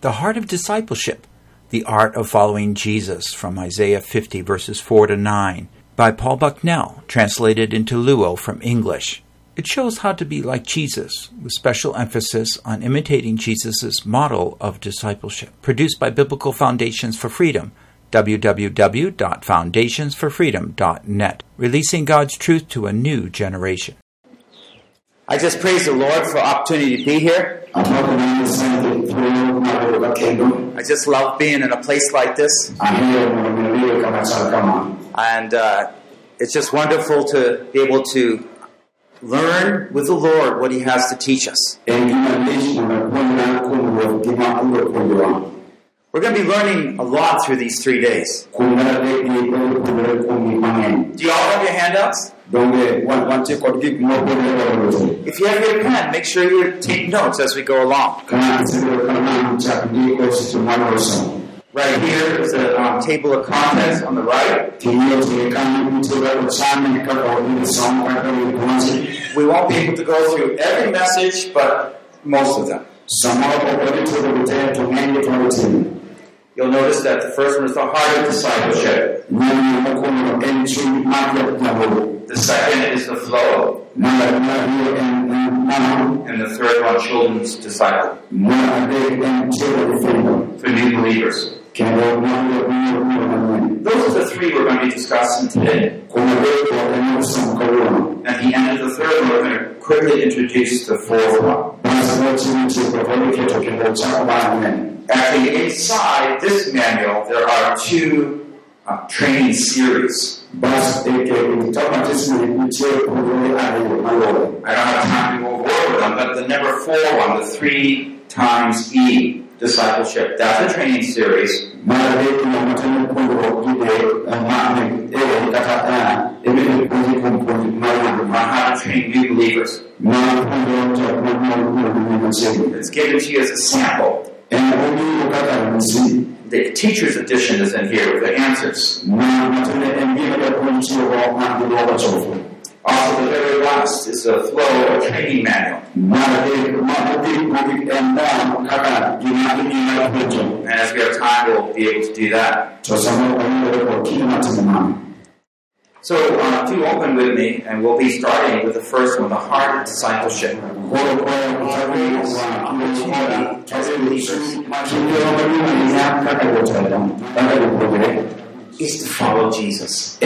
The Heart of Discipleship The Art of Following Jesus from Isaiah 50, verses 4 to 9, by Paul Bucknell, translated into Luo from English. It shows how to be like Jesus, with special emphasis on imitating Jesus' model of discipleship. Produced by Biblical Foundations for Freedom, www.foundationsforfreedom.net, releasing God's truth to a new generation. I just praise the Lord for opportunity to be here. I just love being in a place like this. And uh, it's just wonderful to be able to learn with the Lord what He has to teach us. We're going to be learning a lot through these three days. Do you all have your handouts? If you have your pen, make sure you take notes as we go along. Right here is a um, table of contents on the right. We won't be able to go through every message, but most of them. You'll notice that the first one is the heart of discipleship. The second is the flow. And the third one, children's disciple. For new believers. Those are the three we're going to be discussing today. At the end of the third one, we're going to quickly introduce the fourth one. Actually, inside this manual, there are two uh, training series. Eh, eh, eh, I don't have time to go over them, but the number four one, the three times E discipleship, that's a training series. On how to train new believers. It's given to you as a sample. The teacher's edition is in here with the answers. Also, the very last is a flow or training manual. And as we have time, we'll be able to do that. So, uh, do open with me, and we'll be starting with the first one, the heart of discipleship. Is to follow Jesus.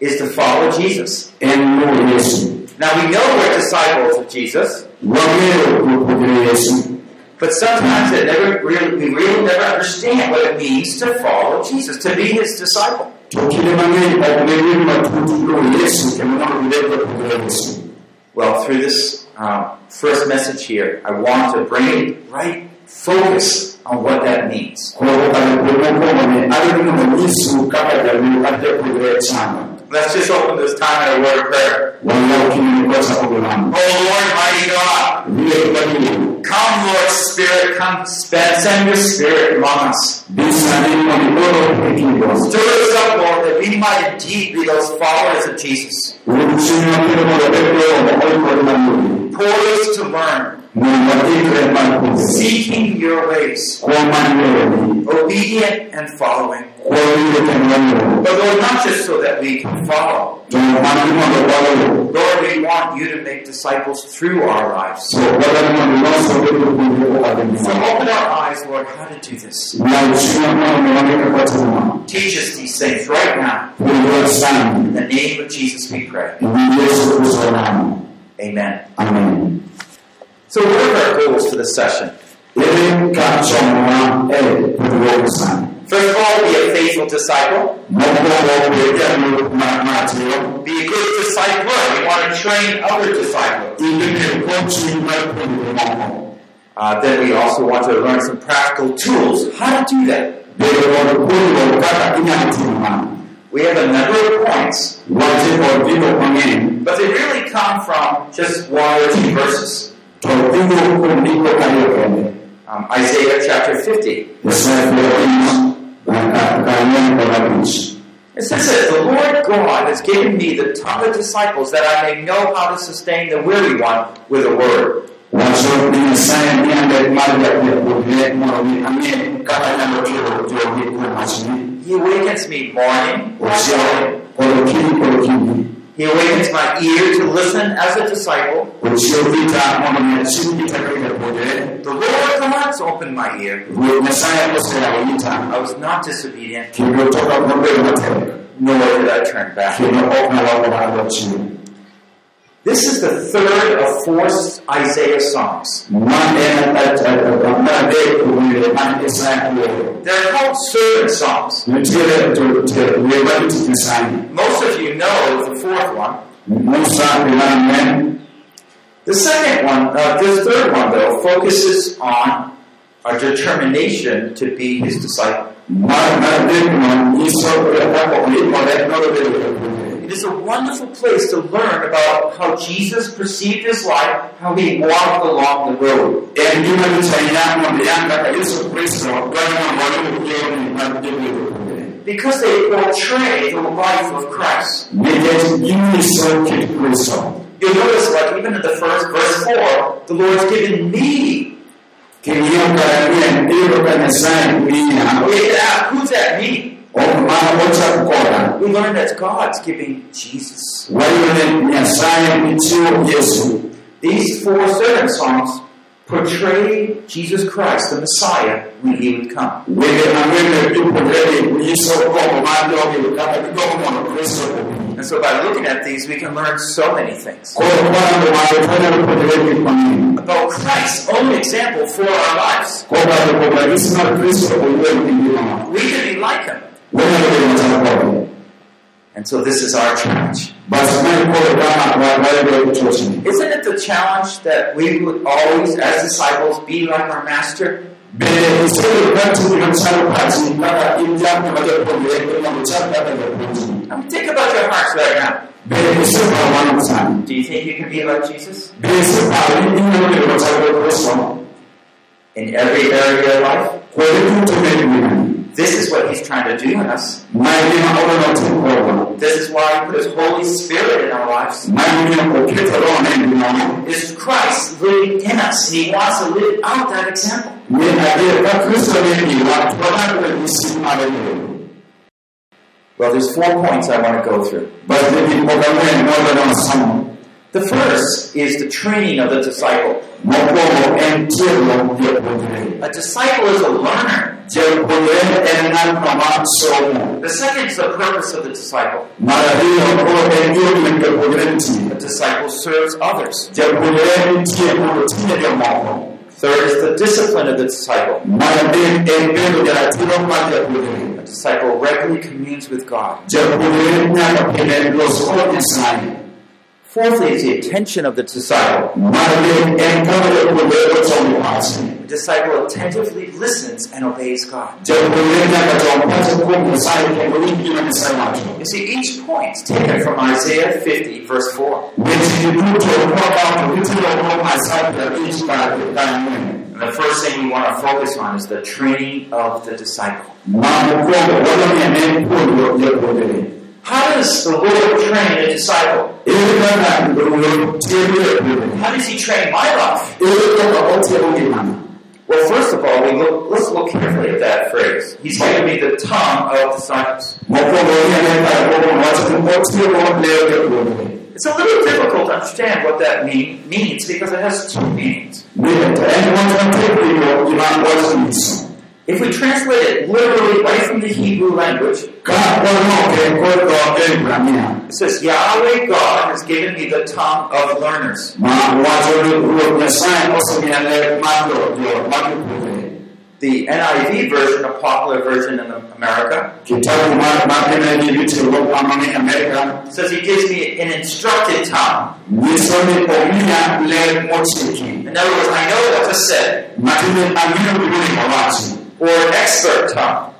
Is to follow Jesus. Now we know we're disciples of Jesus, but sometimes it never really, we really never understand what it means to follow Jesus, to be His disciple. Well, through this uh, first message here, I want to bring right focus on what that means. Let's just open this time in a word of prayer. Oh Lord, mighty God, come, Lord Spirit, come, send your Spirit among us. Stir us up, Lord, that we might indeed be those followers of Jesus. Poised to learn, seeking your ways, obedient and following. But Lord, not just so that we can follow. Lord, we want you to make disciples through our lives. So open our eyes, Lord, how to do this. Teach us these things right now. In the name of Jesus we pray. Amen. Amen. So what are our goals for this session? First of all, be a faithful disciple. Be a good discipler. We want to train other disciples. Uh, then we also want to learn some practical tools. How to do that? We have a number of points, but they really come from just one or two verses. Um, Isaiah chapter 50. It says this, the Lord God has given me the tongue of disciples that I may know how to sustain the weary one with a word. He awakens me morning, Ochieo kod okinyi kod okinyi. He awakens my ear to listen as a disciple. Ochieo ita mondo mi achiw ita kaka japuonjre. The Lord commands open my ear. Ruoth Nyasaye oseyawo ita I was not disobedient, kendo to ok nobedo matek nor did I turn back. This is the third of four Isaiah songs. They're called servant songs. Most of you know the fourth one. The second one, uh, this third one though, focuses on our determination to be his disciple. It is a wonderful place to learn about how Jesus perceived his life, how he walked along the road. Because they portray the life of Christ. You'll notice, like even in the first verse 4, the Lord's given me. Who's that me? We learn that God's giving Jesus. These four servant songs portray Jesus Christ, the Messiah, when he would come. And so by looking at these, we can learn so many things. About Christ's own example for our lives. We can be like him. Wanyalo bedo machal kode. And so this is our challenge. Bas mae koro kama wa- wayudo chochni. Isn't it the challenge that we would always, as disciples, be like our master? Bende isebedo ka timi machalo pachi kaka in jalno ma japuonjre mondo chal kaka japuonjni. I mean, think about your hearts right now. Bende iseparo mano sani. Do you think you can be like Jesus? Bende iseparo ni inyalo bedo machal kod Kristo In every area of life? Kuonde duto mek ngimani. This is what he's trying to do in us. Mae gima odwaro notim kodwa. This is why he put his Holy Spirit in our lives. Mae gimomiyo oketo rohone ngimawa. It's Christ living in us, and he wants to live out that example. Ni adier ka Kristo ne ngiwa to wadagi ranyisi mar yore. Well, there's four points I want to go through. The first is the training of the disciple. A disciple is a learner. The second is the purpose of the disciple. The disciple serves others. Third is the discipline of the disciple. A disciple regularly communes with God. Fourthly is the attention of the disciple. The disciple attentively listens and obeys God. You see, each point is taken from Isaiah 50, verse 4. Weche duto kwakawo to gitero kuom Isaya prabich kar ang'wen. And the first thing we want to focus on is the training of the disciple. Ma mokwongo wadwani ne puonjo japuonjre. How does the Lord train a disciple? Ere kaka Ruoth tiego japuonjre? How does He train my life? Ere kaka otiego ngimana? Well, first of all, we look, let's look carefully at that phrase. He's given me the tongue of disciples. Mokwongo ine kaka kuom wacho ni otiego leo japuonjre. It's a little difficult to understand what that mean, means because it has two meanings. If we translate it literally right from the Hebrew language, it says, Yahweh God has given me the tongue of learners. The NIV version, a popular version in America, says He gives me an instructed tongue. In other words, I know what to say. Or expert tongue.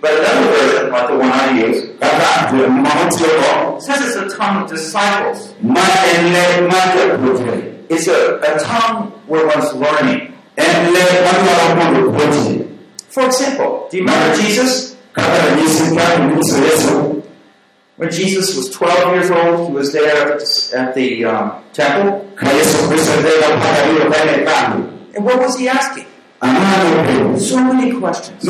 But another version, like the one I use, says it's a tongue of disciples. It's a, a tongue where one's learning. For example, do you remember Jesus? When Jesus was 12 years old, he was there at the, um, temple. And what was he asking? So many questions. He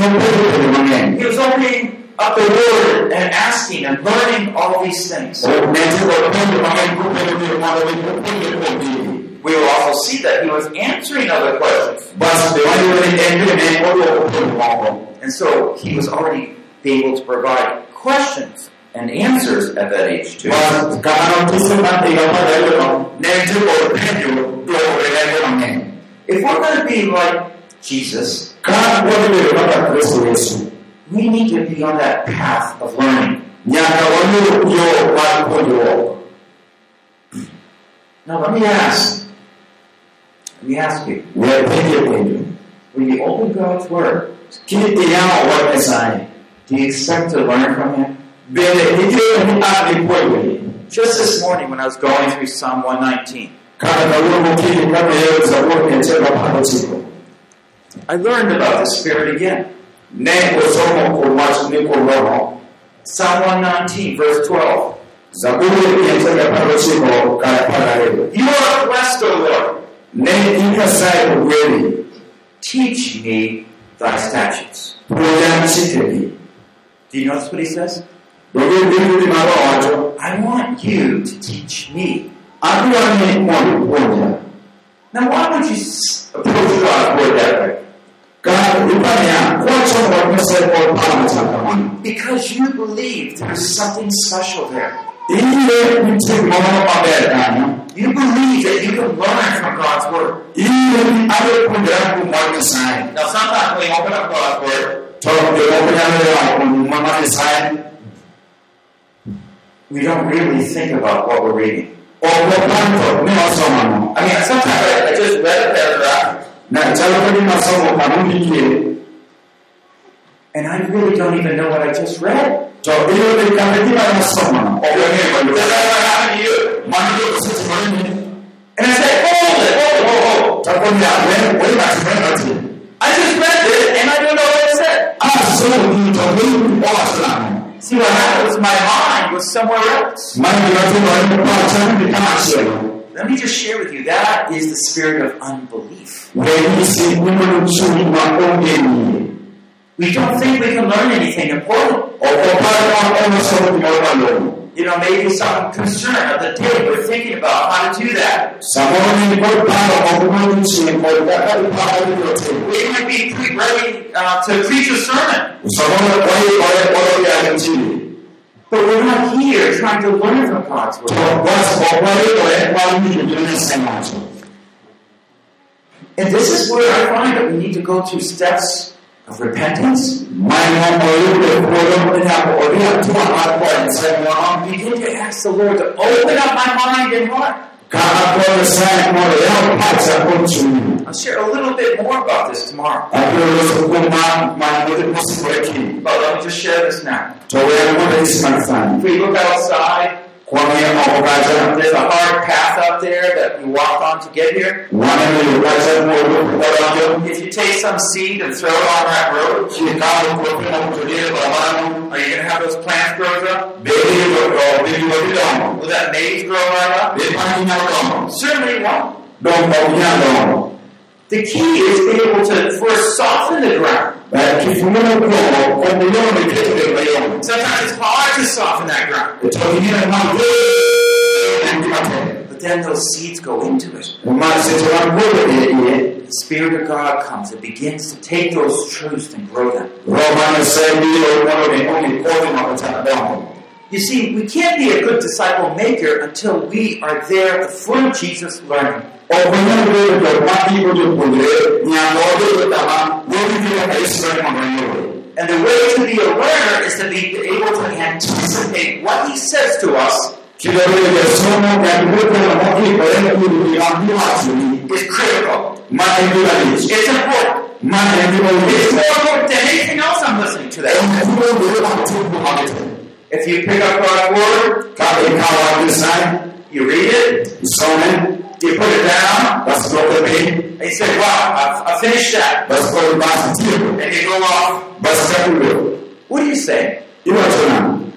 was opening up the Word and asking and learning all these things. nenti kod penjo mang'eny kupenjo biro mondo mi upuonje kuom gigi We will also see that he was answering other questions. bas be wayudo ni en bende ne odwoko penjo moko And so he was already able to provide questions and answers at that age too. bas kamano tise mar higa mar ariyono ne nitie kod penjo duoko penjo mang'eny If we're going to be like Jesus, ka wadhi bedo kaka kristo yesu we need to be on that path of learning. nyaka waluw yo mar puonjruok Now let me ask, let me ask you, we penjo penjo when you open God's Word, kiyawo wach nyasaye do you expect to learn from Him? bende nitie ni an ipuonjori Just this morning when I was going through Psalm 119, I learned about the Spirit again. Psalm 119, verse 12. zaburi mia achiel apar gochiko kar apar gariyo You are blessed, O Lord. Teach me thy statutes. Do you notice what he says? I want you to teach me. Now, why would you approach God's Word that way? Because you believe there's something special there. iyie nitie gimoro maber kanyo You believe that you can learn from God's Word. iyie ni adwa puonjora kuom wach nyasaye Now, sometimes when you open up God's Word, to jomoko nyalo yawo kuom muma mar nyasaye we don't really think about what we're reading. ok wapanto ni wasomano I mean, sometimes I, I just read a paragraph, na chalo ka gima somo kamondikie and I really don't even know what I just read. to iyudo kata gima nasomano ok ang'eyo Does that ever happen to you? mano biro osetimore And I say, hold it, hold it, hold it, hold it. takonya we matimore nati I just read it, and I don't know what it said. asomo gini to mi owacho See, what happened was my mind was somewhere else. Mano gima timore ni pacha ni kamachielo Let me just share with you, that is the spirit of unbelief. wenyisi umono chuny ma onge yie We don't think we can learn anything important. ok opar ni wakono somo gimoro malong'o You know, maybe some concern of the day we're thinking about how to do that. samoro ni kod paro ok modhi chien kod kaka iparo ibiro timo We might be ready uh, to preach a sermon, but we're not here trying to learn from God's Word. bas ok waikore mar winjo gima nyasaye And this is where I find that we need to go through steps of repentance. manyo oyudo thuolo nyaka odhi atua mar kwayo nyasaye mono Begin to ask the Lord to open up my mind and heart. Ka akwayo nyasaye mondo yaw pacha kod chunyi I'll share a little bit more about this tomorrow. abiro loso kuom ma manyo mosikore kiny But let me just share this now. to wer mondo nyisi If we look outside, kwang'iyo oko kacha there's a hard path up there that we walked on to get here. waneno yo kacha moro If you take some seed and throw it on that road, kikawo puothe moko to diere baramano are you going to have those plants grow up? bende yudo bende gidongo Will that maize grow right up? bende mano nyalo dongo Certainly won't. The key is being able to first soften the ground. kifungo mokwongo komo yono iketo mayom Sometimes it's hard to soften that ground. to ing'eyo ma en gima tek But then those seeds go into it. ma seche mag golo iye The Spirit of God comes and begins to take those truths and grow them. roho mar nyasaye biro mondo mi omi kodhi ma ochak dongo You see, we can't be a good disciple maker until we are there at the foot of Jesus learning. Nyaka wabedo kama wawinjo kaka yesu ber mondo oyude And the way to be aware is to be able to anticipate what he says to us is critical. It's important. It's more important than anything else I'm listening to that. If you pick up God's word, you read it, he put it down. That's broken me. He said, Wow, I finished that. That's called last deal. And you go off. That's second What do you say? You know what you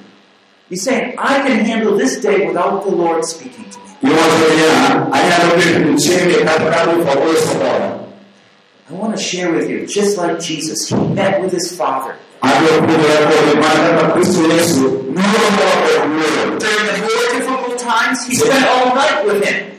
He's saying, I can handle this day without the Lord speaking to me. You want to hear? I have a big for words of all. I want to share with you, just like Jesus, he met with his Father. During the more difficult times, he spent all night with him.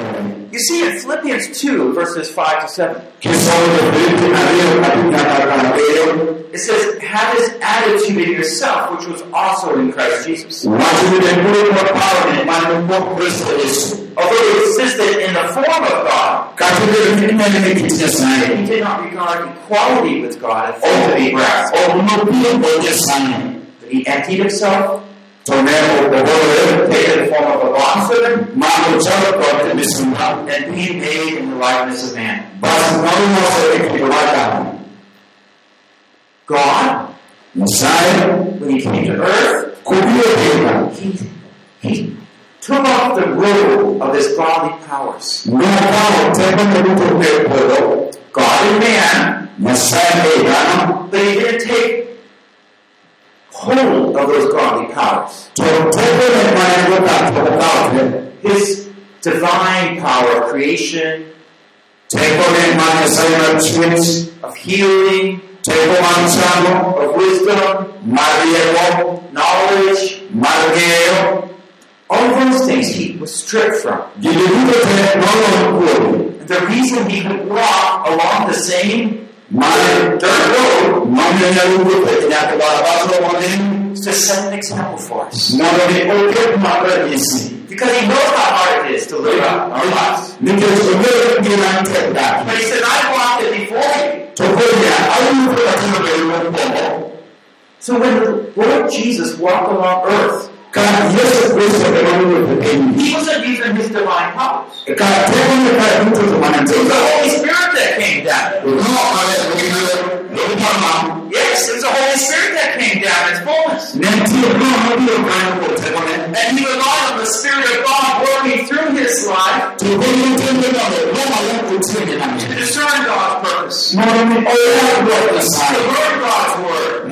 You see in Philippians 2, verses 5 to 7. It says, Have this attitude in yourself, which was also in Christ Jesus. Although it existed in the form of God, he did not regard equality with God a thing to be grasped. But he emptied himself so therefore, the Word take the form of a bondservant, and being made in the likeness of man. God, Messiah, when he came to earth, he, he took off the rule of his bodily powers. God and man, Messiah, but he didn't take whole of those godly powers. His divine power of creation, of healing, of wisdom, knowledge, all those things he was stripped from. And the reason he could walk along the same to set an example for us. Because he knows how hard it is to live out our lives. But he said, I walked it before you. So when the Lord Jesus walked along earth, God, yes, the grace of the one with the age. He wasn't even his divine powers. God, told me God, who was the one and It the Holy Spirit that came down. Yes, it was the Holy Spirit that came down in fullness. And he relied on the Spirit of God working through his life to discern God's purpose, to learn God's word.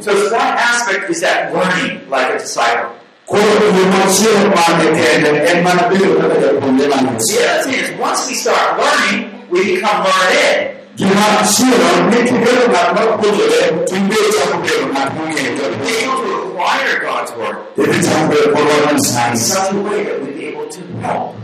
So one aspect is that learning like a disciple. See, thing is, Once we start learning, we become learned. We able to acquire God's word in such a way that we're able to help.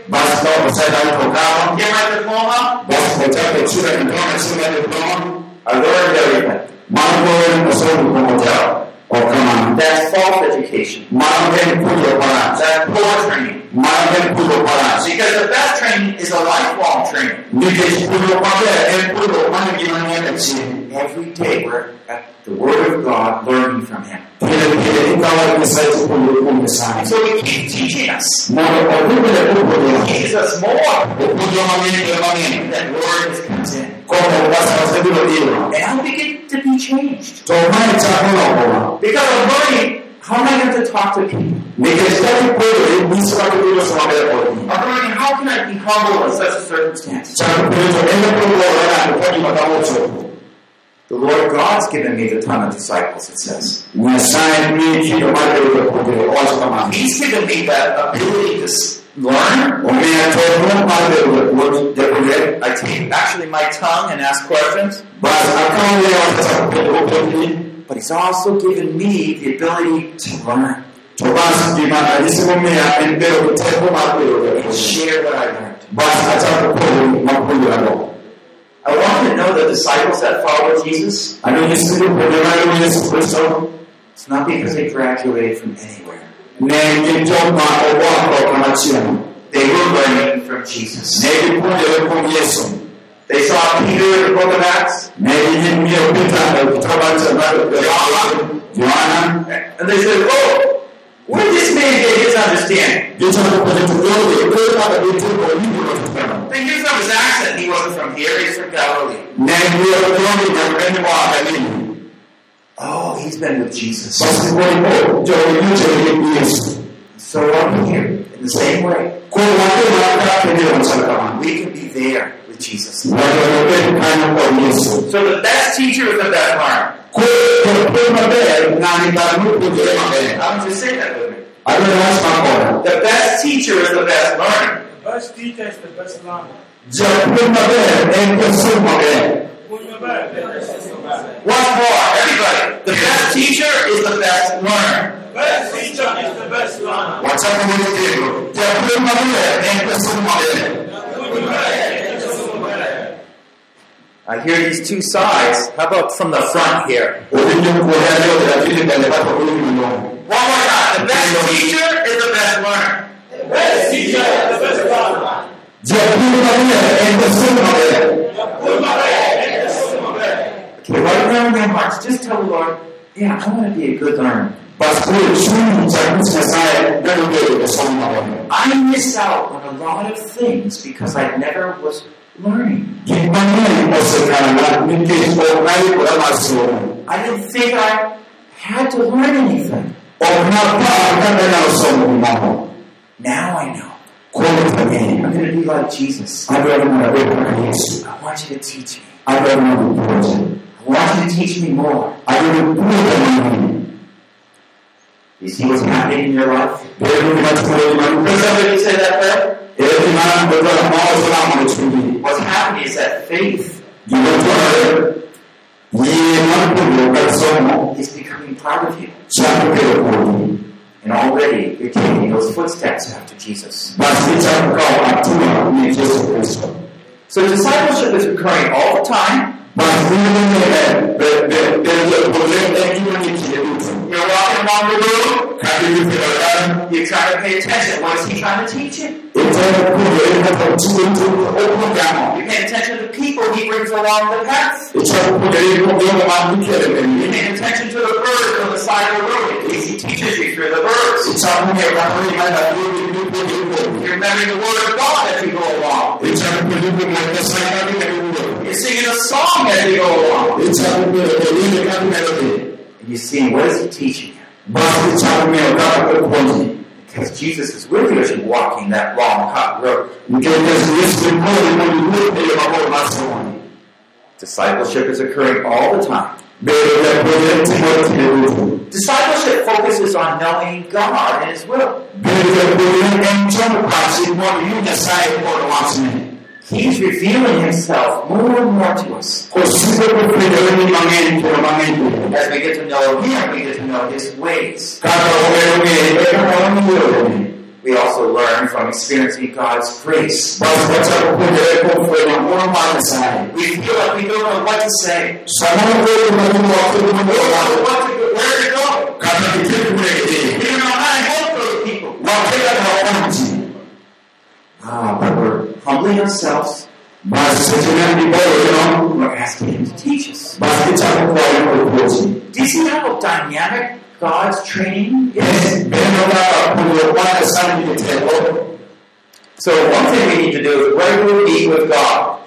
God's You will set down for God. God's protect the children and promise him at the throne. Alluring everything. Mangoing the soul of hotel or come on. That's false education. That's poor training. Because the best training is a lifelong training. Because pujo para es pujo para que no every day. We're at the Word of God, learning from Him. So He keeps teaching us. He teaches us more than Word comes in. And how we get to be changed. Because of learning how am I going to talk to people? Learning how can I be humble in such a circumstance? The Lord God's given me the ton of disciples, it says. He's given me the ability to learn. I take actually my tongue and ask questions. But He's also given me the ability to learn. And share what I learned know the disciples that followed Jesus. Ano nyisi jopuonjre mag Yesu Kristo It's not because they graduated from anywhere. ne gin joma oa oko machielo. They were learning from Jesus. Ne gipuonjore kuom Yesu. They saw Peter in the book of Acts, Ne ging'iyo Peter kitabu mar Yohana. and they said, "Oh, did this man get his understanding?" Gichako penjo to jogi koro kaka gitieko winjruok kama. They knew from his accent he wasn't from here; he's from Galilee. Ne ng'iyo jogi nyaka ni moa Galili. Oh, he's been with Jesus. Basi kuongo jogi nyichore gi Yesu. So I'm here in the same way. Kuom wake maka penjo machal kamano. We can be there Jesus. Mondo obed kanyo kod Yesu. So the best teacher is the best learner. Koro puonj maber ng'ani bar mopuonjore. I want you to say that with me. Adwaro wach makoda. The best teacher is the best learner. The best teacher is the best learner. Japuonj maber en jasom maber. Who's the best? Yes, the best. One more, everybody. The best teacher is the best learner. Best teacher is the best learner. Wachako mondo kendo. Japuonj maber en jasom maber. Who's the best? Yes, the best. I hear these two sides. How about from the front here? Owinjo kuonde ariyo lakini mbele kaka owinjo malong'o. One more time. The best teacher is the best learner. The best teacher is the best learner. Japuonj maber en jasom maber. Who's the best? Yes, the best. Okay, right now in your hearts, just tell the Lord, yeah, I want to be a good learner. Bas koro chuny chakich Nyasaye nyalo bedo jasom maber. I miss out on a lot of things because I never was learning. Gik mang'eny osekala nikech ok nayikora mar somo. I didn't think I had to learn anything. Ok napar kaka anyalo somo gimoro. Now I know. I'm going to be like Jesus. Adwaro mondo abed kaka Yesu. I want you to teach me. Adwaro mondo puonja. I want you to teach me more. Adwaro puonja mang'eny. You see what's happening in your life? Bedo gima timore gima Can somebody say that prayer? Is that faith Gima dwarore yie mar puonjruok kod somo is becoming part of you. And already you're taking those footsteps after Jesus. Bas ichako kawo atua ne Yesu Kristo. So discipleship is occurring all the time. Bas in bedo japuonjre en gima nitie duto. You're walking along the road. Kaka iwuotho dala, You're trying to pay attention. What is he trying to teach you? Itemo puonjore kaka tiyo to opuonjamo. You're paying attention to the people he brings along the path. Ichako puonjore kuom jogo ma ikelo You're paying attention to the birds on the side of the road. At least he teaches you through the birds. Ichako ng'eyo kaka ngimana duogo ipuonjore kuom. You're remembering the word of God as you go along. Ichako puonjore kuom wach Nyasaye kaka imedo wuotho. You're singing a song as you go along. Ichako bedo wende kaka imedo dhi. And you're seeing what is he teaching you? Bas ichako ng'eyo kaka opuonji. Because Jesus is with you as you're walking that long, hot road. Nikech Yesu ni puonji mondo iwuoth yo mabor mar somoni. Discipleship is occurring all the time. Bedo japuonjre timore kinde duto. Discipleship focuses on knowing God and His will. Bedo japuonjre en chomo pachi mondo iwinj Nyasaye kod wachne. He's revealing Himself more and more to us. Osiko kofwenyore ni mang'eny kendo mang'eny bende. As we get to know Him, we get to know His ways. Kaka wamedo ng'eye, kaka wang'eyo We also learn from experiencing God's grace. Bas wachako puonjore kuom fwenyo ng'wono mar Nyasaye. We feel like we don't know what to say. Samoro bedo ma gima ok We don't know what to where to go. kata nitie kuma idhi. We don't know how to help those people. Wakia kaka wakony ji. Ah, but we're humbling ourselves. Bas seche ma gibolore We're asking Him to teach us. bas ichako kwayo mondo opuonji. Do you see how dynamic God's training is? Bendo kaka puonjruok mar Nyasaye nigi teko. So one thing we need to do is regularly meet with God.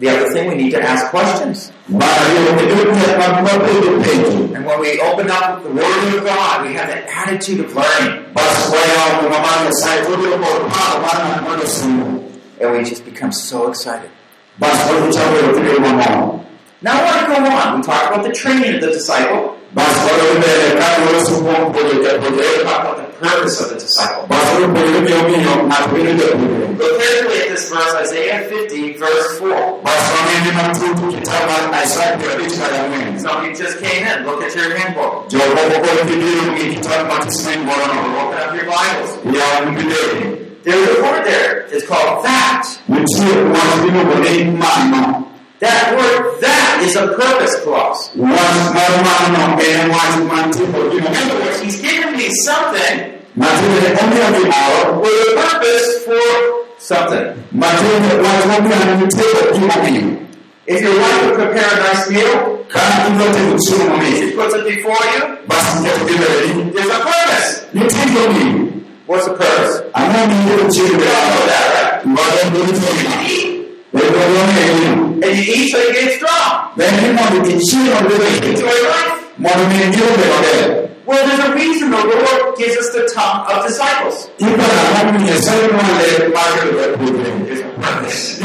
The other thing we need to ask questions. Mar ariyo bedo tek mag mapenjo penjo. And when we open up with the Word of God, we have that attitude of learning. Bas wayawo muma mar Nyasaye to bedo kod paro mar ng'at mondo somo. And we just become so excited. Bas koro ichako bedo kibedo mamor. Now I want to go on. We talked about the training of the disciple. Basi walombele kati wolosukumpulike pulike Talk about the purpose of the disciple. basi olupulike byomiyo natubirike pulike Look carefully at this verse, Isaiah 50, verse 4. basi wamende matutu kitaba isaya kirabikira yamwene Some of you just came in. Look at your handbook. jokokokola kibiru ngikitaba matisinayi mbolono Open up your Bibles. yamumbidere There's a word there. It's called that. mutie wazibino bone mano That word that is a purpose clause. wazimano ene wazimantipo In other words, he's given me something with a purpose for something. matinde wazimokana mitego gimomiyo If your wife would prepare a nice meal, kandi indote kuchiro she puts it before you, there's a purpose. What's the purpose? kuchiro You all know that, right? Mbadondolitogina You eat. Lego And you eat so you get strong. Then mondo kichiro bebe Enjoy life. mondo mengiro bebe Well, there's a reason the Lord gives us the tongue of disciples. ipa na hamu ya sai mwana magero ya bebe There's a purpose.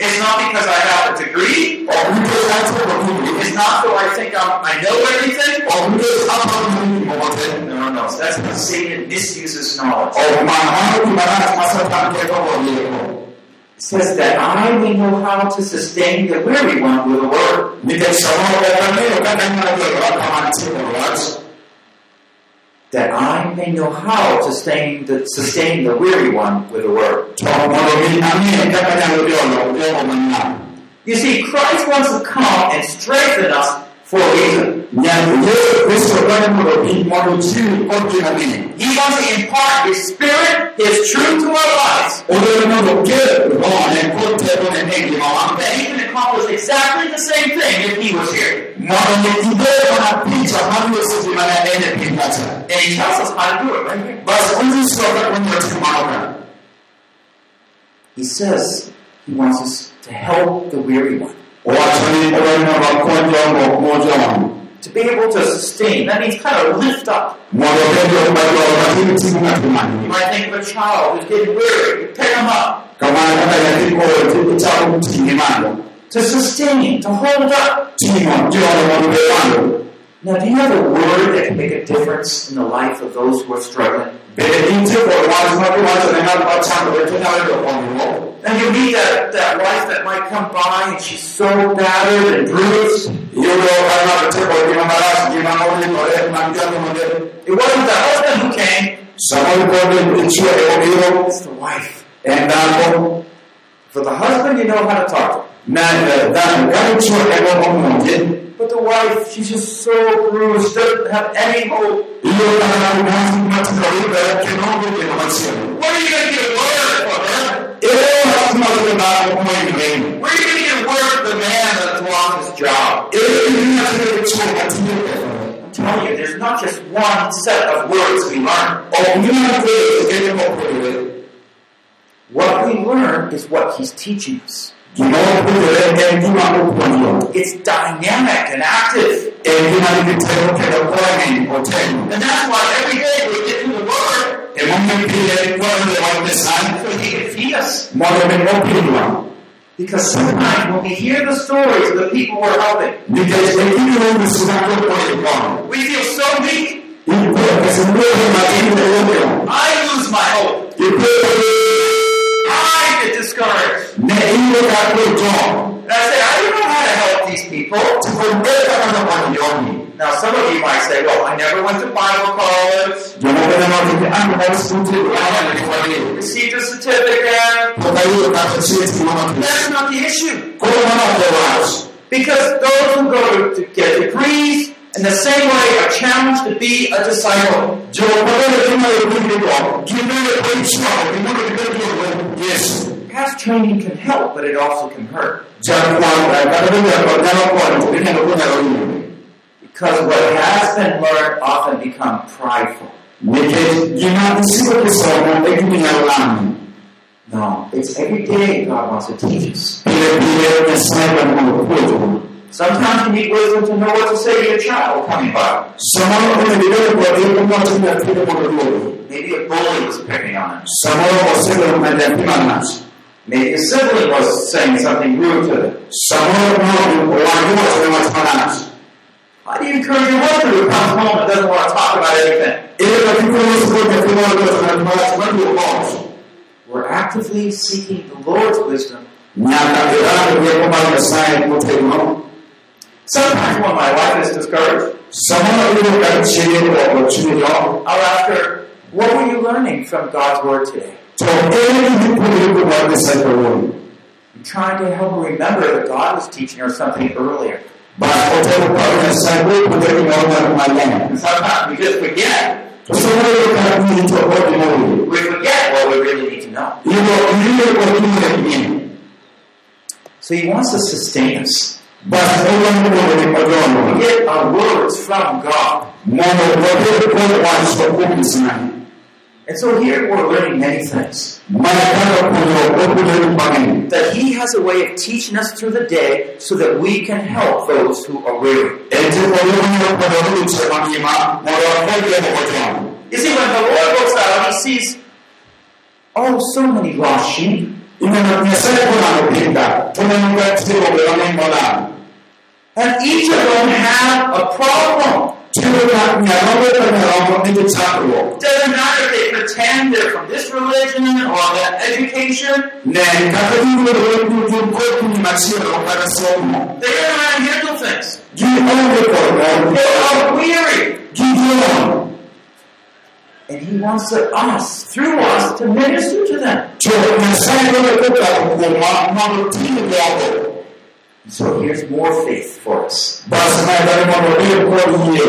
It's not because I have a degree. okuto ate okuto It's not so I think I'm, I know everything. okuto apa muni mote No, no, no. That's how Satan misuses knowledge. Says that I may know how to sustain the weary one with a word. nikeshawo ekanero kakanyana kweko akamanitiko lwati That I may know how to sustain the, sustain the weary one with a word. mondo mi amine kakanyalo byolo byolo mwana You see, Christ wants to come and strengthen us for reason. He wants to impart His Spirit, His truth to our lives. Oh, Ìmọ̀. That He can accomplish exactly the same thing if He was here. And He tells us how to do it right. He says He wants us to help the weary one. Wọ́n aṣọ ní olórí náà bá kọ́ ọjọ́ ọmọ ọjọ́ wọn. To be able to sustain, that means kind of lift up. Mọ̀nà bẹ́ẹ̀ bí ọgbà yọ ọ̀gá tí ó ti mú àti máa You might think of a child who's getting weary. Pick them up Kàmá ẹ̀ka yẹ kí kọ́ ẹ̀ tí ó ti àwọn tì ní máa lọ. to sustain, to hold up. Tí ìmọ̀ tí ọ̀rọ̀ wọn bẹ́ẹ̀ máa lọ. Now, do you have a word that can make a difference in the life of those who are struggling? Bẹ̀rẹ̀ ní tí kò wá sí wọ́n bí wọ́n ti ní máa bá ṣàkóso ẹ̀ tó náà lọ pọ̀ nìwọ̀. And you meet that, that wife that might come by and she's so battered and bruised. Yóò lọ ọ̀gá tí kò ní máa láti jí máa wọlé ọ̀rẹ́ máa ń jẹ́ ọmọdé. It wasn't the husband who came, Samuel called it Ichua Eogiro it's the wife. and. For the husband, you know how to talk to. But the wife, she's just so bruised, doesn't have any hope. Where are you going to get word from her? Where are you going to get word from the man that's lost his job? I'm telling you, there's not just one set of words we learn. What we learn is what he's teaching us. It's dynamic and active. And that's why every day we get through the word Emungi pile kwa ni wa mesani. so he can feed us. Because sometimes when we hear the stories of the people we're helping, we feel so weak. I lose my hope. I discouraged. And I say, I don't know how to help these people. Now, some of you might say, well, I never went to Bible college, kwa nini. received a certificate. That's not the issue. Because those who go to, get degrees in the same way are challenged to be a disciple. Jomo kana kama yeye kwa. Kimele kwa ishwa, kimele kwa Yesu. Past training can help, but it also can hurt. Japo kwa kana kwa kana kwa tukina kwa kwa Because what has been learned often become prideful. Nike jina usiku kisoma ekimi ya ulami. No, it's every day God wants to teach us. Ile ile mesaiba Mungu kwetu. Sometimes you need wisdom to know what to say to your child coming by. Samoro kuna bidoro kwa hiyo kwa watu ya kile kwa ndogo. Maybe a bully was picking on him. Maybe a sibling was saying something rude to nacho. How do you encourage your worker who comes home and doesn't want to talk about anything? We're actively seeking the Lord's wisdom. Sometimes when my wife is discouraged, I'll ask her, What were you learning from God's Word today? Ni kwa kwa Nyasaye kwa I'm trying to help her remember that God was teaching her something earlier. And sometimes we just forget. We forget what we really need to know. hivyo ile kwa kwa kingine So He wants to sustain us. basi ile ni kwa kwa We get our words from God. And so here we're learning many things. That He has a way of teaching us through the day so that we can help those who are weary. You see, when the Lord looks out, He sees, oh, so many lost sheep. And each of them have a problem. Na nyarombe kwa nyarombe ni chakro Doesn't matter if they pretend they're from this religion or that education, ne kakati ngo ngo ko ni masiro kwa somo they don't know how to handle things. gi onge kwa They are weary. And He wants us, through us, to minister to them. So here's more faith for us. basi na ndani mwana ndio kwa hiyo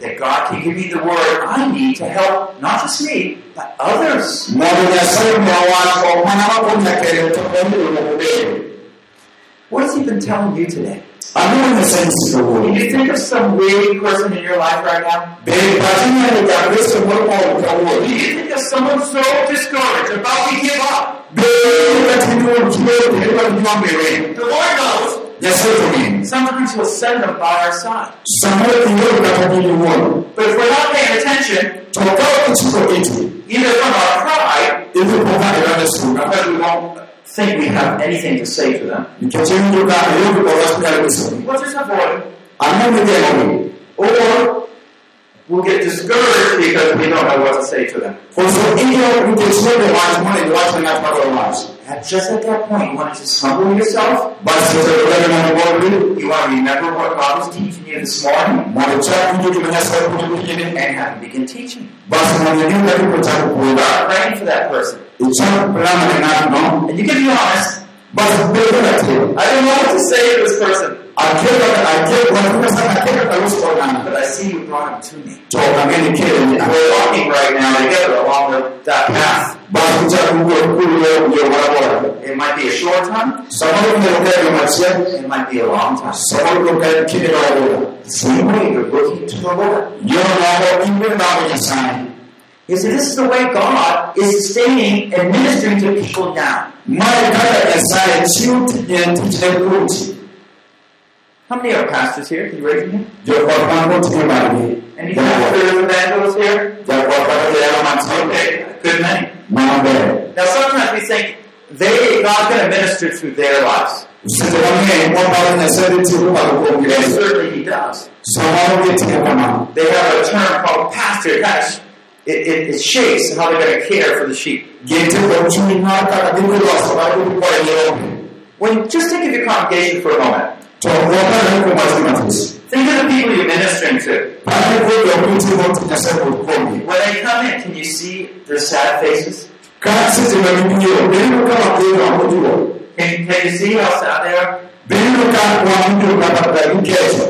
That God can give me the word I need to help not just me, but others. mwana nyasaye mwa wako mwana wako nyakere to kwa hiyo What has He been telling you today? Anu nyasaye sio Can you think of some weary person in your life right now? Beri patina ni kabisa mwana kwa Can you think of someone so discouraged, about to give up? Beri katika kile kile The Lord knows. nyasaye kwa Sometimes He'll send them by our side. Samuel ndio katika uone But if we're not paying attention, toka kichiko kitu either from our pride, ili kwa ile sura because we won't think we have anything to say to them, nikachenjo ka hiyo kwa hospitali kusema we'll just avoid them. Or we'll get discouraged because we don't know what to say to them. kwa sababu hiyo mtesome watu mwana watu na kwa watu And just at that point, you want to just humble yourself. basi tutakwenda na ngombe You want to remember what God was teaching you this morning mwana cha ndio tunasema kwa mwingine and have Him begin teaching. basi mwana ndio katika cha kuoga Start praying for that person. icha plana na no And you can be honest. basi bebe na tena I don't know what to say to this person, akeka akeka kwa sana akeka kwa uso na but I see you brought him to me. toka ngeni kile We're walking right now together along the, that path. basi cha kuoga kule ndio bora It might be a short time, sababu ndio kwa maisha it might be a long time. sababu ndio kwa kile bora Same way you're looking to the Lord. yo na hapo kimbe na kwa sana You see, this is the way God is sustaining and ministering to people now. mara kata ya sana chiu tije kuti How many are pastors here? Can you raise your hand? ndio kwa mambo tunabali Any pastors, evangelists here? ndio kwa kwa ya mambo Okay, good many. Now, sometimes we think they God's going to minister through their lives. Usitamani kwamba unasema tu kwa And certainly He does. Sababu yetu kama They have a term called pastor. Of it, it, it shapes how they're going to care for the sheep. gete kwa uchumi mwaka kabisa kwa sababu kwa leo. When just think of your congregation for a moment. Think of the people you're ministering to. When they come in, can you see their sad faces? Can, can you see how sad they are?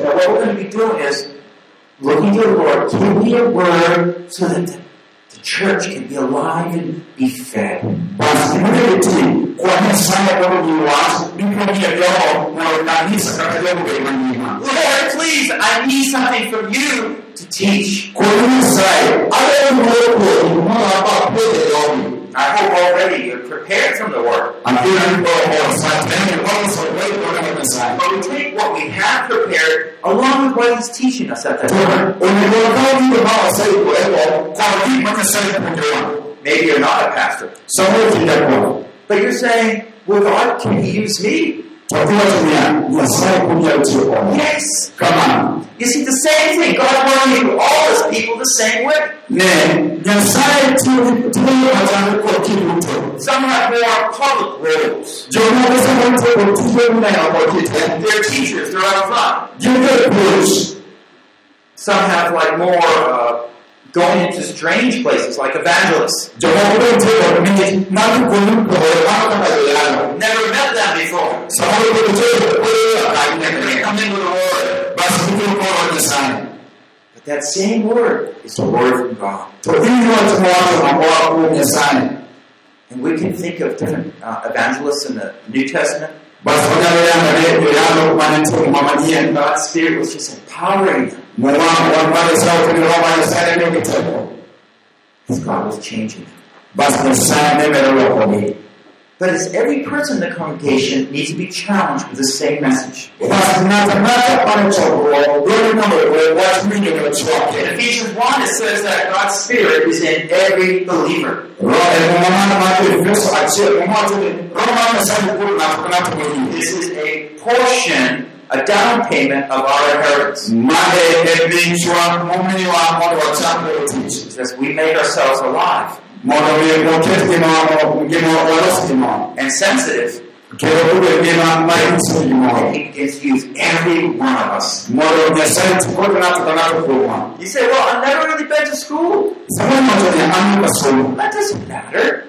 Now, what we're going to be doing is looking to the Lord, give me a word so that church can be alive and be fed. Lord, please, I need something from you to teach. Kwa hiyo sasa ale mwopo mwana hapa pole leo. I hope already you're prepared from the Word. Akira ndipo kwa sasa tena kwa sababu kwa. But we take what we have prepared along with what He's teaching us at that time. Maybe you're not a pastor, Someone's in that room. but you're saying, well, God, can He use me? Twakubatumya nyasaye kubyalo kyekono Yes. kamana You see, the same thing. God wanted to all his people the same way. ne nyasaye tiyomatane kokiri buto Some have more public roles. jomoko sabatoko tije munayakokite They're teachers. They're out front. Some have like more uh, going into strange places, like evangelists. jomoko beteko ni nakukolukoe akakayoyano Never met them before. And they come in with a word. basi kukulukoro nyasaye But that same word is the word from God. to ili watu watu ambao wa nyasaye And we can think of different uh, evangelists in the New Testament. basi wanyaleyanga neyoyano manenteko mamadien God's Spirit was just empowering them mumwangu wamalesaokeniroma nyasaye nekiteko as God was changing them. basi nyasaye nemerelokoni But as every person in the congregation needs to be challenged with the same message. basi natanaka panechokuro lonikamwe watuminyonyo In Ephesians 1, it says that God's Spirit is in every believer. roe mumamana mate efeso achiel mumwatuni roma nyasaye kuru natukanatumiyi This is a portion, a down payment of our inheritance. mane eminchwa mumiwa mondo wachambero tich As we make ourselves alive mondo mi moket gima gima walos gima and sensitive, kendo kube gima ma inyiso gimoro He begins to use every one of us. mondo nyasaye tikod ng'ato ka ng'ato kuomwa You say, well, I've never really been to school. sama iwacho ni an yuka somo That doesn't matter.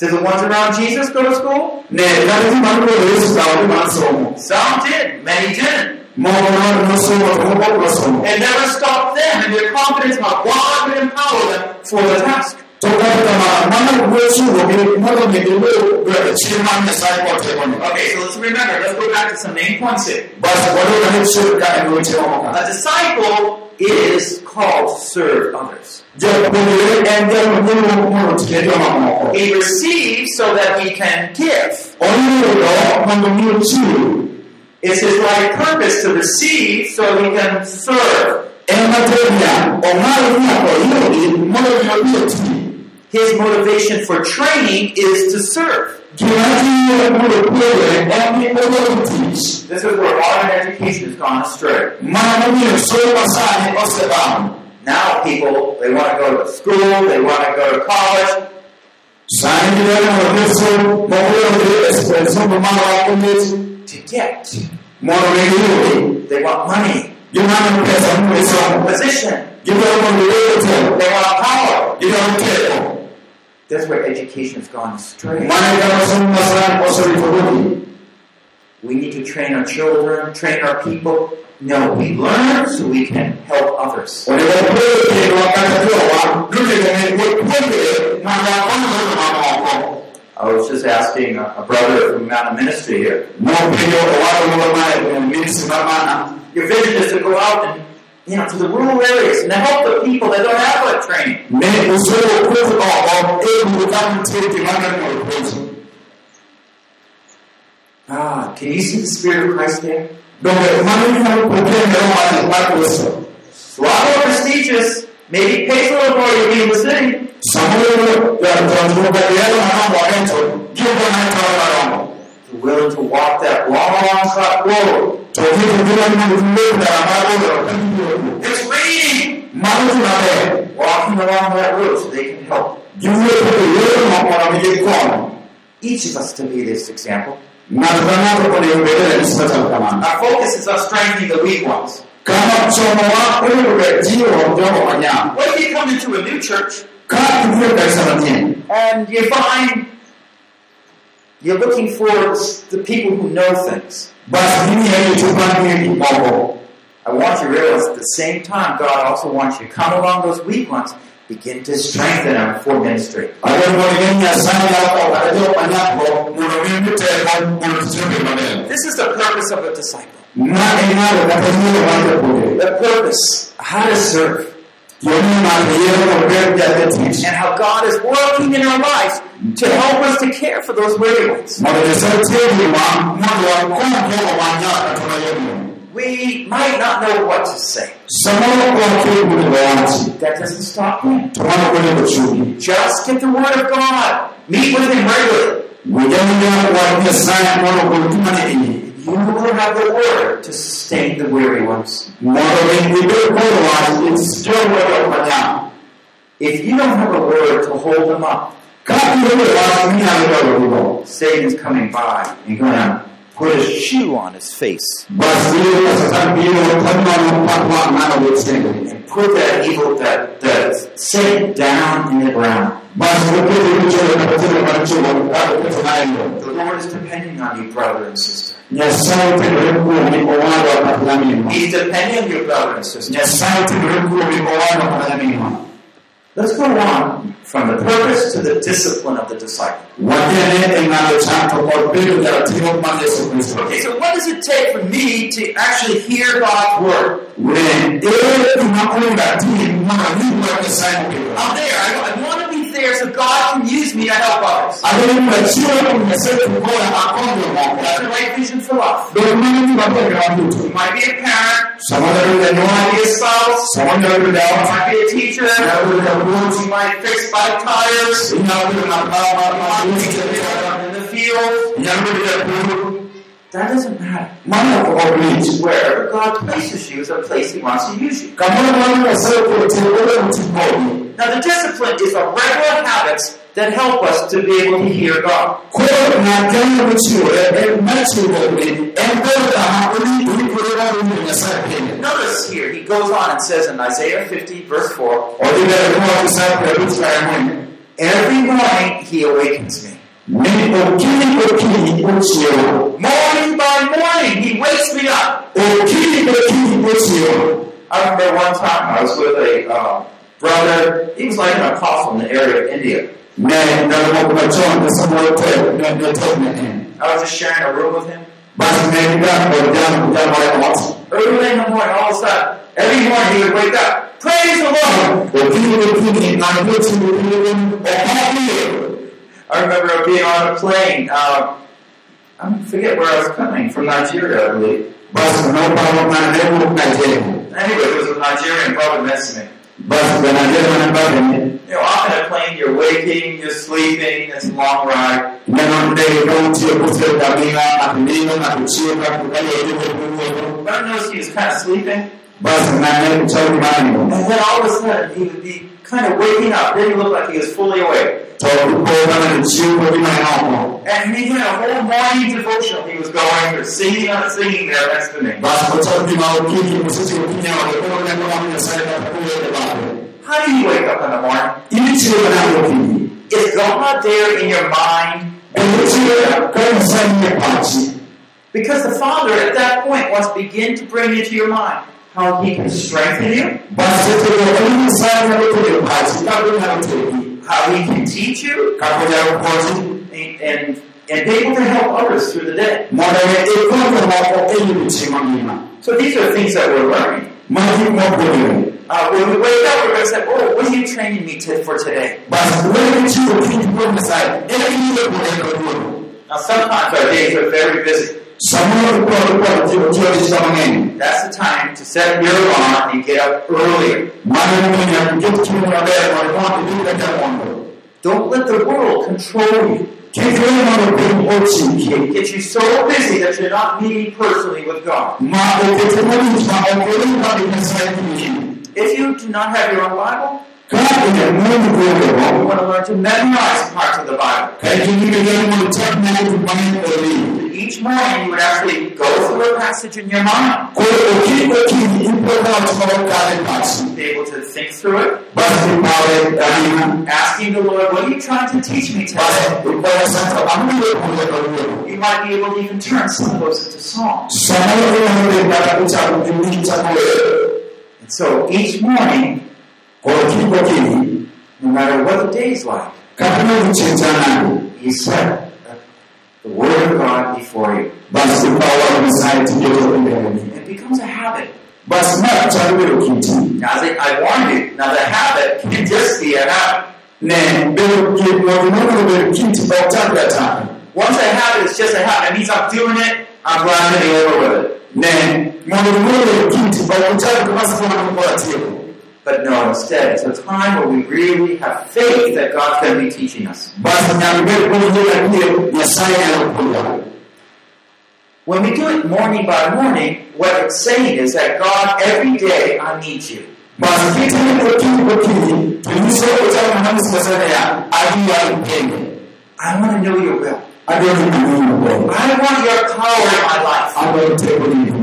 Mano ok rich Do the ones around Jesus go to school? ne kata ji man kod yesu kawo ni mar somo Some did, many didn't. moko no nosomo to moko ok nosomo It never stopped them and their confidence how God would empower them for the task. to kata kamano mano wechurogi mondo mi gilu chir mar nyasaye kod tekone Okay, so let's remember, let's go back to some main points here. basi waduoga ni chir ka en weche moko ka A disciple is called to serve others. japuonjre en jalno moluongo mondo otine joma moko He receives so that he can give. oyudo mondo mi ochiw It's his life purpose to receive so he can serve. en materia ong'al nyaka oyudi mondo mi odhi oti His motivation for training is to serve. Odwaro tich This is where modern education has gone astray. Now people, they want to go to school, they want to go to college, to get. They want money, pesa mondo isom position, they want power. That's where education has gone astray. mane kama somo masani oserito rugi We need to train our children, train our people. No, we learn so we can help others. onego puonjo kendwa kata jowa duto ne puonjre mondo wakony jogo mamoko I was just asking a, a brother from Mountain Ministry here. nopenjo owado moro ma ministry mar mana Your vision is to go out and, you know, to the rural areas and to help the people that don't have a training. ne usoyo kuoth oko guru ka nitie gima ng'eny mondo puonji Ah, can you see the Spirit of Christ there? donge mano inyalo puonjre ndero mar mar kristo It's a lot more prestigious. Maybe it pays a little more to be in the city. samoro jatuok adiero maromo en to giyudo naitoro maromo You're willing to walk that long cut road. To kito gino mondo giwuok ndara mar odoro ka giwuok It's raining. mano dhi maber Walking along that road so they can help. giwuotho yore moko mondo mi gikony Each of us to be this example. ng'ato ka ng'ato onego bed ranyisi machalo kamano Our focus is on strengthening the weak ones. kama somowa onego bed jiwo jogo manyap What if you come into a new church ka idhi kanisa manyien and you find you're looking for the people who know things? Bas gimiye gichu mang'e gik moko I want you to realize at the same time, God also wants you to come along those weak ones, begin to strengthen them for ministry. adwaro mondo ing'e ni nyasaye nyalo kawo kata jok manyapgo mondo mi mi teko mondo tich obed maber This is the purpose of a disciple. ma en ng'ado kata yiero mar japuonjre The purpose, how to serve, yoni ng'ato yiero mondo bed jatich and how God is working in our lives to help us to care for those weary ones. mondo nyasaye tiyo gima mondo wakony jogo manyap We might not know what to say. samoro wakia kunego wachi That doesn't stop me. to mano konego chunyi Just get the Word of God. Meet with Him regularly. Guyanya wa nyasaye mondo ogol gima ne iyi You will have the word to sustain the weary ones. mondo mi ibed kod wach it's jogo manyam If you don't have a word to hold them up, ka ionge wach minyalo dologigo Satan is coming by and going to put a shoe on his face bas biro ka satan biro kanono pakwa ng'ano wit sende and put that evil, that, that Satan down in the ground. bas oketo richogo kata timbe mar chulo ka oketo ng'ayo The Lord is depending on you, brother and sister. Nyasaye otendore kuomi owadwa kata nyaminwa He's depending on your brother and sister. nyasaye otendore kuomi owadwa kata nyaminwa Let's go on from the purpose to the discipline of the disciple. watiene ng'ado chako kod bedo jaratiro mar yesu kristo Okay, so what does it take for me to actually hear God's word? ne ere gima onego atim mondo awinj wach nyasaye moketo I'm there. I, I want to there so God can use me to help others. adwaro ni achiel kuom nyasaye kukoya akony jomoko That's the right vision for life. dong mano gima ber ne waduto You. Might be a parent, sama nyalo bedo you might be a spouse, sama nyalo bedo you might be a teacher, nyalo bedo japuonj you might fix bike tires, inyalo bedo ng'at ma- ma- ma- you might be in the field. Inyalo bedo japur That doesn't matter. mano ok lich Wherever God places you is a place He wants to use you. kamoro moro nyasaye oketi ore uti kodi Now, the discipline is the regular habits that help us to be able to hear God. koro ng'at nyalo mochiwore en machiwore en bedo kama oikore mar winjo nyasaye pile Notice here, he goes on and says in Isaiah 50, verse 4, odhi mbele kuwacho Isaya piero abich gi ang'wen Every morning he awakens me. Ni okinyi okinyi ochiewo Morning by morning, he wakes me up. okinyi okinyi ochiewo I remember one time I was with a uh, brother, he was like an apostle in the area of India. ne ndalo moko machon ne samoro tek ne ne tek ne en I was just sharing a room with him. basi ne gidak kod jal jal moro ot Early in the morning, all of a sudden, every morning he would wake up. Praise the Lord! I remember being on a plane. Uh, I forget where I was coming from Nigeria, I believe. ng'ano ne wuok Nigeria Anyway, it was a Nigerian brother next to me. basi ja Nigeria mane mbele ne You know, often a plane, you're waking, you're sleeping, it's a long ride. neno ndege ka utiyo kosero damina ng'ato nindo ng'ato chiemo ng'ato kayode wuotho But I noticed he was kind of sleeping. chal gima nindo And then all of a sudden, he would be kind of waking up. Didn't look like he was fully awake. to ipo ng'ano chiemo gima ne oko And he had a whole morning devotional he was going through, singing on singing there next to me. basi ochal gima okinyi mosechiwo okinyi ode koro neno wach Nyasaye kata kowuotho bathe How do you wake up in the morning? inichiemo nade okinyi Is God there in your mind? bende chiemo ka Nyasaye nie pachi Because the Father at that point wants to begin to bring into your mind how He can strengthen you, basi setego en Nyasaye nyalo keto pachi kaka onyalo tegi how He can teach you, kaka onyalo konyi and, and, and be able to help others through the day. mondo ne ikony jomoko yudo chiemo ngima So these are things that we're learning. mano gik mopuonjore Uh, when we wake up, we're going to say, Oh, what are you training me to, for today? basi wewe chiwo okinyi kuom Nyasaye en giyudo kuonde kawuono Now, sometimes our days are very busy. Mang'eny That's the time to set your alarm and get up earlier. Don't let the world control you. It gets you so busy that you're not meeting personally with God. If you do not have your own Bible, kuondego want to learn to memorize parts of the Bible. oli Each morning, you would actually go through a passage in your mind, be able to think through it, asking the Lord, What are you trying to teach me today? You might be able to even turn some of those into songs. And so each morning, no matter what the day is like, kata nogi chieng' chanade you set the Word of God before you. basi ikawo wach Nyasaye tiketo mbeleni It becomes a habit. basi ma chalo bedo kiti Now, I, I warned you, now the habit can just be a habit. ne bedo mondo mondo bedo kiti ok chak gataka Once a habit is just a habit, it means I'm doing it, I'm glad to be over with it. But no, instead, it's a time where we really have faith that God's going to be teaching us. basi nyalo bet puonjruok kile nyasaye nyalo puonjowa When we do it morning by morning, what it's saying is that God, every day I need you. basi kitimo okinyi kokinyi to nyiso ochalo ng'ama nyiso ya adwaro mpende I want to know your will. adwaro ang'eyo maber I want your power in my life.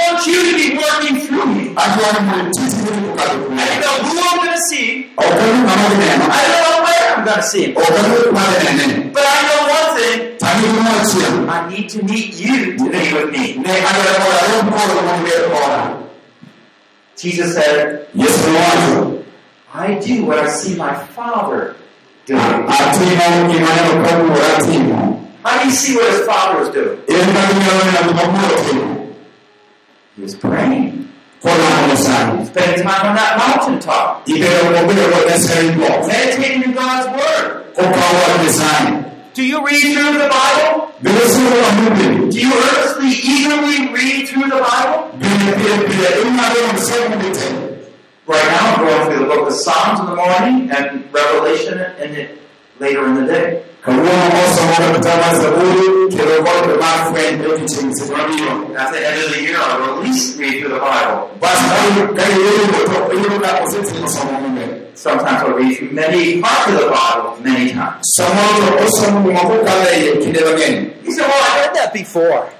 Want you to be working through me. adwaro mondo tijni kokalo kuom I don't know who I'm going to see. ok adhi ng'ama dhi neno I don't know where I'm going to see him. ok adhi kuma dhi But I know one thing. I need to meet you to be with me. ne adwaro mondo arom kodo mondo Jesus said, yesu nowacho I do what I see my Father doing. atimo gima neno ka wuora timo How do you see what his Father is doing? He was praying, spending time on that mountaintop, ibedo kobedo kod nyasaye go meditating in God's Word. kokawo wach nyasaye Do you read through the Bible? bende somo amube Do you earnestly, eagerly read through the Bible? bende pile pile inyalo mondo somo gite Right now, I'm going through the book of Psalms in the morning and Revelation in the, later in the day. kawuono osomo kitabu mar zaburi kendo kod mar fweny odiochieng' seche mabiro At the end of the year, I'll at least read through the Bible. Sometimes I'll read many parts of the Bible many times. You say, well, I read that before.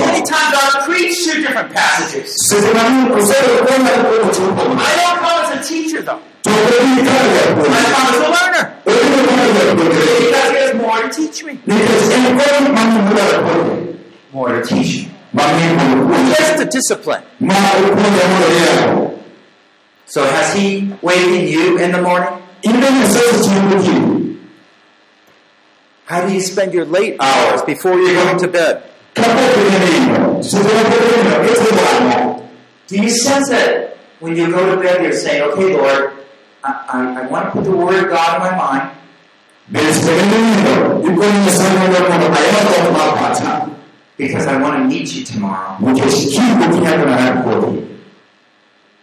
Many times I've preached two different passages. I don't come as a teacher, though. I come as a learner. Because he has more to teach me. More to teach Just to discipline. So has he wakened you in the morning? in be nyasaye ochiemo gokinyi How do you spend your late hours before you're going to bed? kapok inenindo seche mapok inindo itimo ang'o Do you sense that when you go to bed, you're saying, okay, Lord, I, I, I want to put the Word of God in my mind. bende seche minindo ikono nyasaye mondo mondo ayud dhok mar pacha because I want to meet you tomorrow.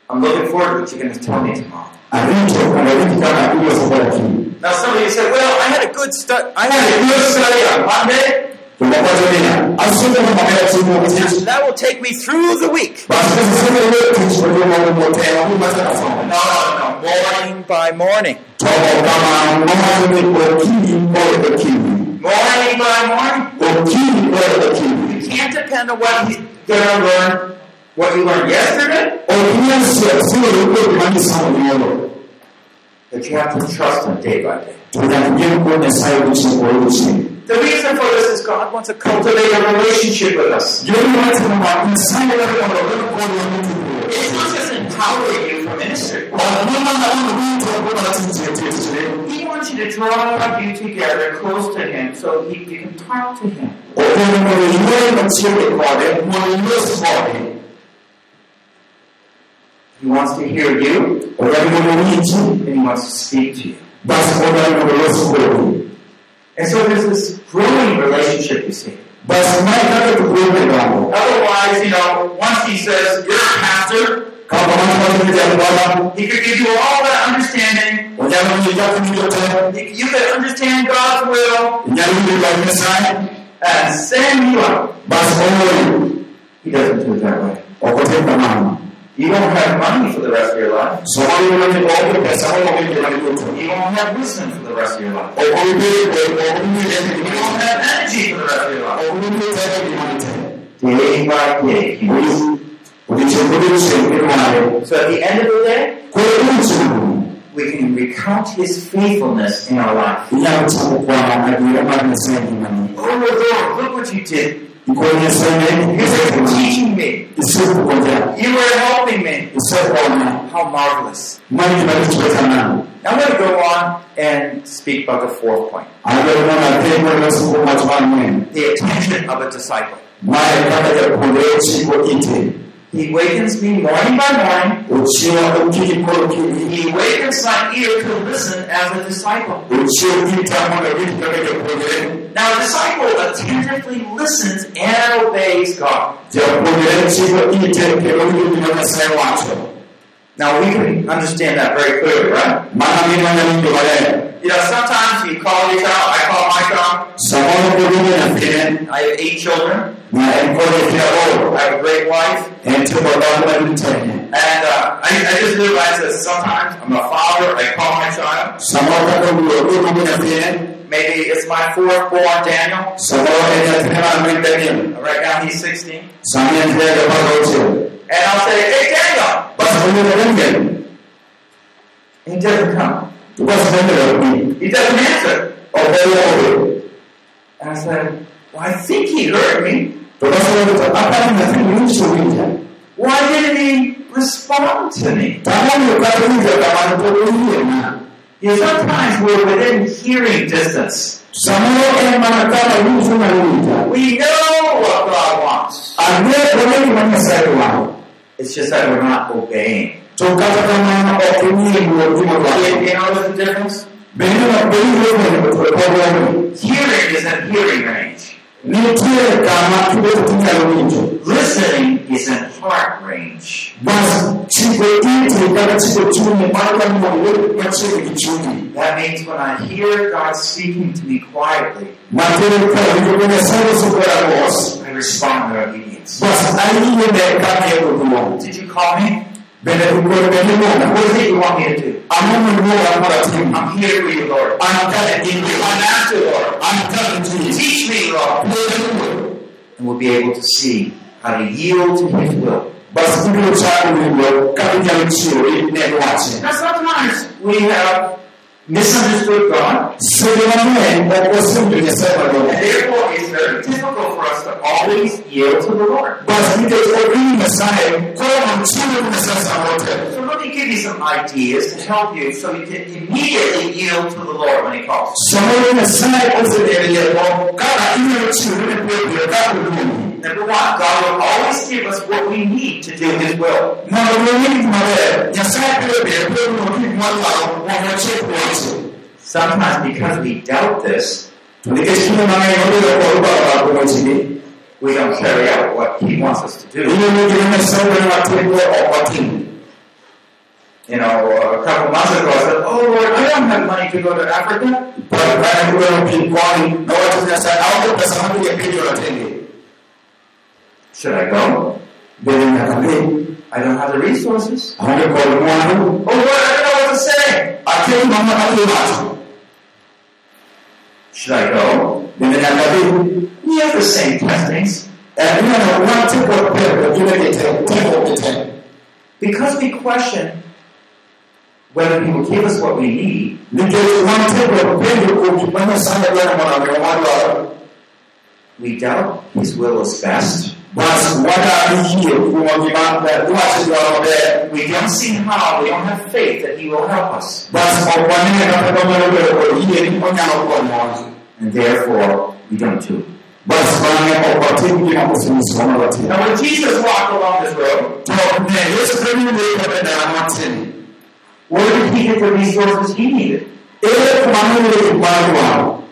I'm looking forward to what you're going to tell me tomorrow. arito mondo awinj kaka iloso koda kiny Now, some of you said, "Well, I had a good stu- I had a good study on Monday. to wawacho niya asomo maber chiemo tich That will take me through the week." basi kasesomo we tich maduong' motelo kumachaka somo No, no, no. Morning by morning. to kamano nowacho ni okinyi kod okinyi Morning by morning. okinyi kod okinyi You can't depend on what he's going to learn, what you learned yesterday, ok inyal siwore kuom gima nisomo nyoro but you have to trust him day by day. to nyaka gin kuom nyasaye odiochieng' kod The reason for this is God wants to cultivate a relationship with us. Gima watimo ma nyasaye dwaro mondo obed kodwa motudore It's not just empowering you for ministry. ok mana mondo winjo kuom He wants you to draw you together close to Him so he, you can talk to Him. He wants to hear you. Odwaro mondo owinji and He wants to speak to you. basi odwaro mondo olos kodi And so there's this growing relationship, you see. basi mae kaka tudruok dongo Otherwise, you know, once He says, You're a pastor, ka kamano wacho ni jadwala He could give you all that understanding. onyalo winjo kaka winjo te You you could understand God's will. Inyalo winjo wach nyasaye and send you oori He doesn't do it that way. Ok otim kamano You won't have money for the rest of your life. somo yudo ni oonge pesa moromo ngimani duto You won't have wisdom for the rest of your life. ok obibed ok obibed You won't have energy for the rest of your life. ok obibed teko ngimani te Day by day, He wants odiochieng' kodiochieng' irware So at the end of the day, we can recount His faithfulness in our life. inyalo chako kwano adiera mar nyasaye ngimani Oh Lord, look what you did. Ikono nyasaye You were isekona teaching me. You were helping me. How marvelous. mano gima richo kanano Now I'm going to go on and speak about the fourth point. adwaro mondo atem loso kuom wach mar ang'wen The attention of a disciple. Mae kaka japuonjre chiko ite He wakens me morning by morning. He wakens my ear to listen as a disciple. uciya ukitamo da bintu da kake kogere Now, a disciple attentively listens and obeys God. ja kogere ciwo ite ke wani da na sai wato Now, we can understand that very clearly, right? mana mi mana mi do bare You know, sometimes you call your child, I call my child. sabono ko do na fene I have eight children. Na en ko de I have a great wife. en te ko da ma din tane And uh, I, I just realized that sometimes I'm a father, I call my child. Maybe it's my fourth born, Daniel. sabono en ya tana min da ni Right now he's 16. samen de da ba do ce And I'll say, hey, Daniel. ba su ne da ngel He doesn't come. ba su ne da ni He doesn't answer. o da yo And I said, well, I think he heard me. Why didn't he respond to me? You sometimes we're within hearing distance. We know what God wants. It's just that we're not obeying. to ka ta ma o ko ni mo ni mo You, know the difference? Hearing is in hearing range. Ni tie ka ma ki be ti ka Listening is in heart range. bas ci ko ti ti ka ci ko ci ni ma ka mo ni ma ci ki ci ni That means when I hear God speaking to me quietly, ma te ka ni ko ni sa so ko ra ko I respond in obedience. bas ai ni ne ka ke ko ko Did you call me? Be ne ko be ni mo What is it you want me to do? amu mo mo ra ma ti I'm here for you, Lord. an ka ni ni I'm after Lord. an ka ni Teach me, Lord. And we'll be able to see how to yield to His will. bas ki ko sa ko ni ko ka ni ka ci ri ne ko wa ci Now, sometimes we have misunderstood God, se de ma ne o ko se ni se ba do and therefore it's very difficult for us to always yield to the Lord. bas ki ko ko ni ma sa ko ma ci ni ma sa sa mo te So let me give you some ideas to help you so you can immediately yield to the Lord when He calls. Someone in a side of the area, well, God, I even to really put God will do. Number one, God will always give us what we need to do His will. Now, we need my head. Yes, I could be a good one, people one love, one more check once. Sometimes because we doubt this, Because you know, I know that all about what you need. we don't carry out what He wants us to do. you're going to say, we're not taking or what thing. You know, a couple months ago, I said, "Oh Lord, I don't have money to go to Africa." But going to be calling, no one is going to say, I'll get the picture of thing. Should I go? I can be. I don't have the resources. I'm going to call one. Oh Lord, I don't know what to say. I you, Mama, that. Should I go? I can be. We have the same testings. And you know, one tip of prayer, you make it take of the ten. Because we question whether He will give us what we need, Because one tip of prayer, you could when you sign the letter on your one dollar. we doubt His will is best. But what are you here? Who want to man that? What is your there? We don't see how, we don't have faith that He will help us. But of one name of the woman who here in one of one. And therefore, we don't do. But one of what you know, was in this one of it. Now, when Jesus walked along this road, So, man, this is really the that I'm where did He get the resources He needed?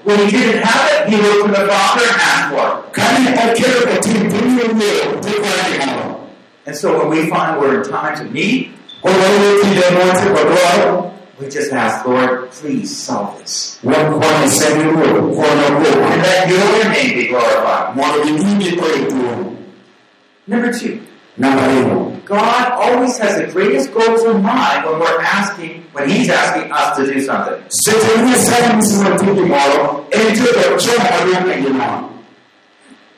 If one is one one. When He didn't have it, He looked to the Father and asked for it. Can you take care of the team? Do you know? Take care of it. And so when we find we're in times of need, Or when you see them want to go, we just ask, Lord, please solve this. one one is sending you, one of And let your name be glorified. One of you need to do. Number two, Number eight. God always has the greatest goals in mind when we're asking, when He's asking us to do something. Satan is saying this is tomorrow, into the church of your tomorrow.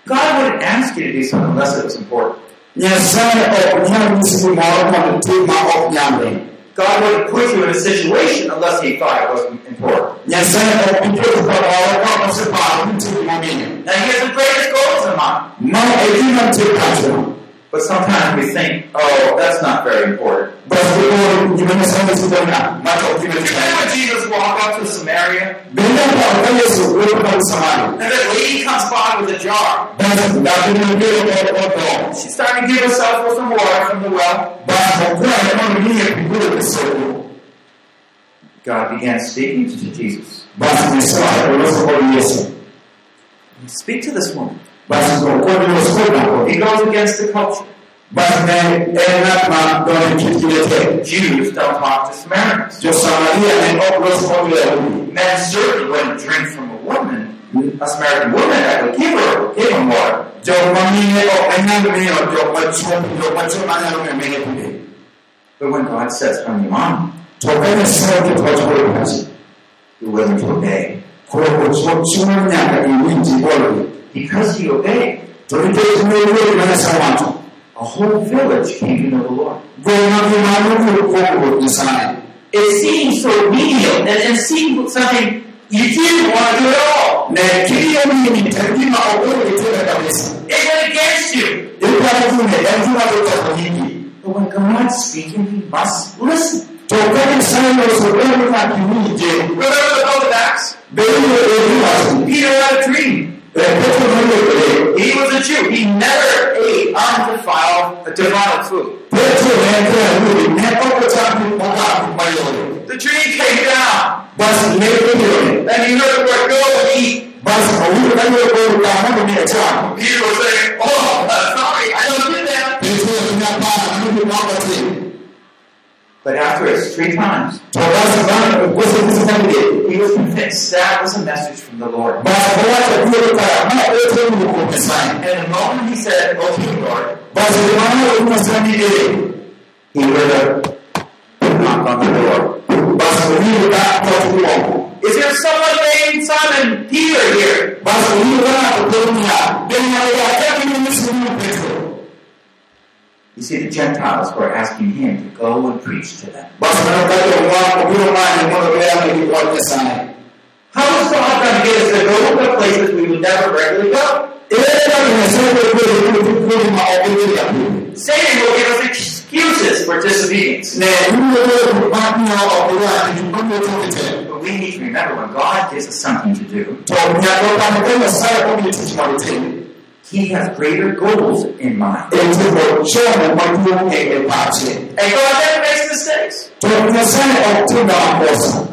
God wouldn't ask you to do something unless it was important. Yes, son of young this tomorrow, come to take my off yonder. God wouldn't put you in a situation unless He thought it was important. Yes, son of people from all across the the moment. Now He has the greatest goals in mind. No, I do not take that one. But sometimes we think, oh, that's not very important. basi ko jimani sana su dona ma ta kima remember when Jesus walked up to Samaria? benda ba ka yesu ko ko samari And that lady comes by with a jar. She's starting to give herself for some water from the well. ba ko ko ne ko ni ne ko ko God began speaking to Jesus. basi ne sa ko so ko yesu Speak to this woman. Basi ko ko ne so ko He goes against the culture. basi ne na ma do ne kitile te Jews don't talk to Samaritans. jo samaria ne o ko so ko le Men certainly wouldn't drink from a woman, a Samaritan woman that would give her, give him water. jo mami ne o anya me o jo ma chu jo ma chu ma na me me ne ku But when God says from the on, you're willing to obey. Ko ko chu chu nya ka ni ni ji ko le Because he obeyed, a whole village came to know the Lord. It seemed so menial, and it seemed something you didn't want to do at all. ne kiriyo ni ni te ni ma o ko ni te ka basi It went against you. ka ku ne dan ju ma to ko ni ni But when God's speaking, we must listen. to ka ni sa ne so ko ni ka ki ni je Remember the book of Acts? be ni ni ma so Peter had a dream. He was a Jew. He never ate undefiled, defiled food. The dream came down, and he heard the word, go and eat. Peter was saying, oh, sorry, I don't do that. Petro ni pa ni ni ma ko ti But after it's three times, to basi ba ko se ni sa ni he was convinced that was a message from the Lord. basi ko wa ta ku ka ma to ni ko ka sa And the moment he said, okay, Lord, basi ma ni ko sa he heard a knock on the door. basi ko ni ka to ku ko Is there someone named Simon Peter here? You see, the Gentiles were asking him to go and preach to them. basi na ka to wa ko ni ma ni mo ko ya ni ko ka sa ni How is God going to get us to go to places we would never regularly go? ka ni se ko ko ni ko ni ma o ko ni ya Satan will give us excuses for disobedience. ne ni ko ko ma ni o ko ya ni ko ni to ke But we need to remember when God gives us something to do, He has greater goals in mind. ti ko cho mo ma tu pa che And God never makes mistakes. to na sa ne o tu na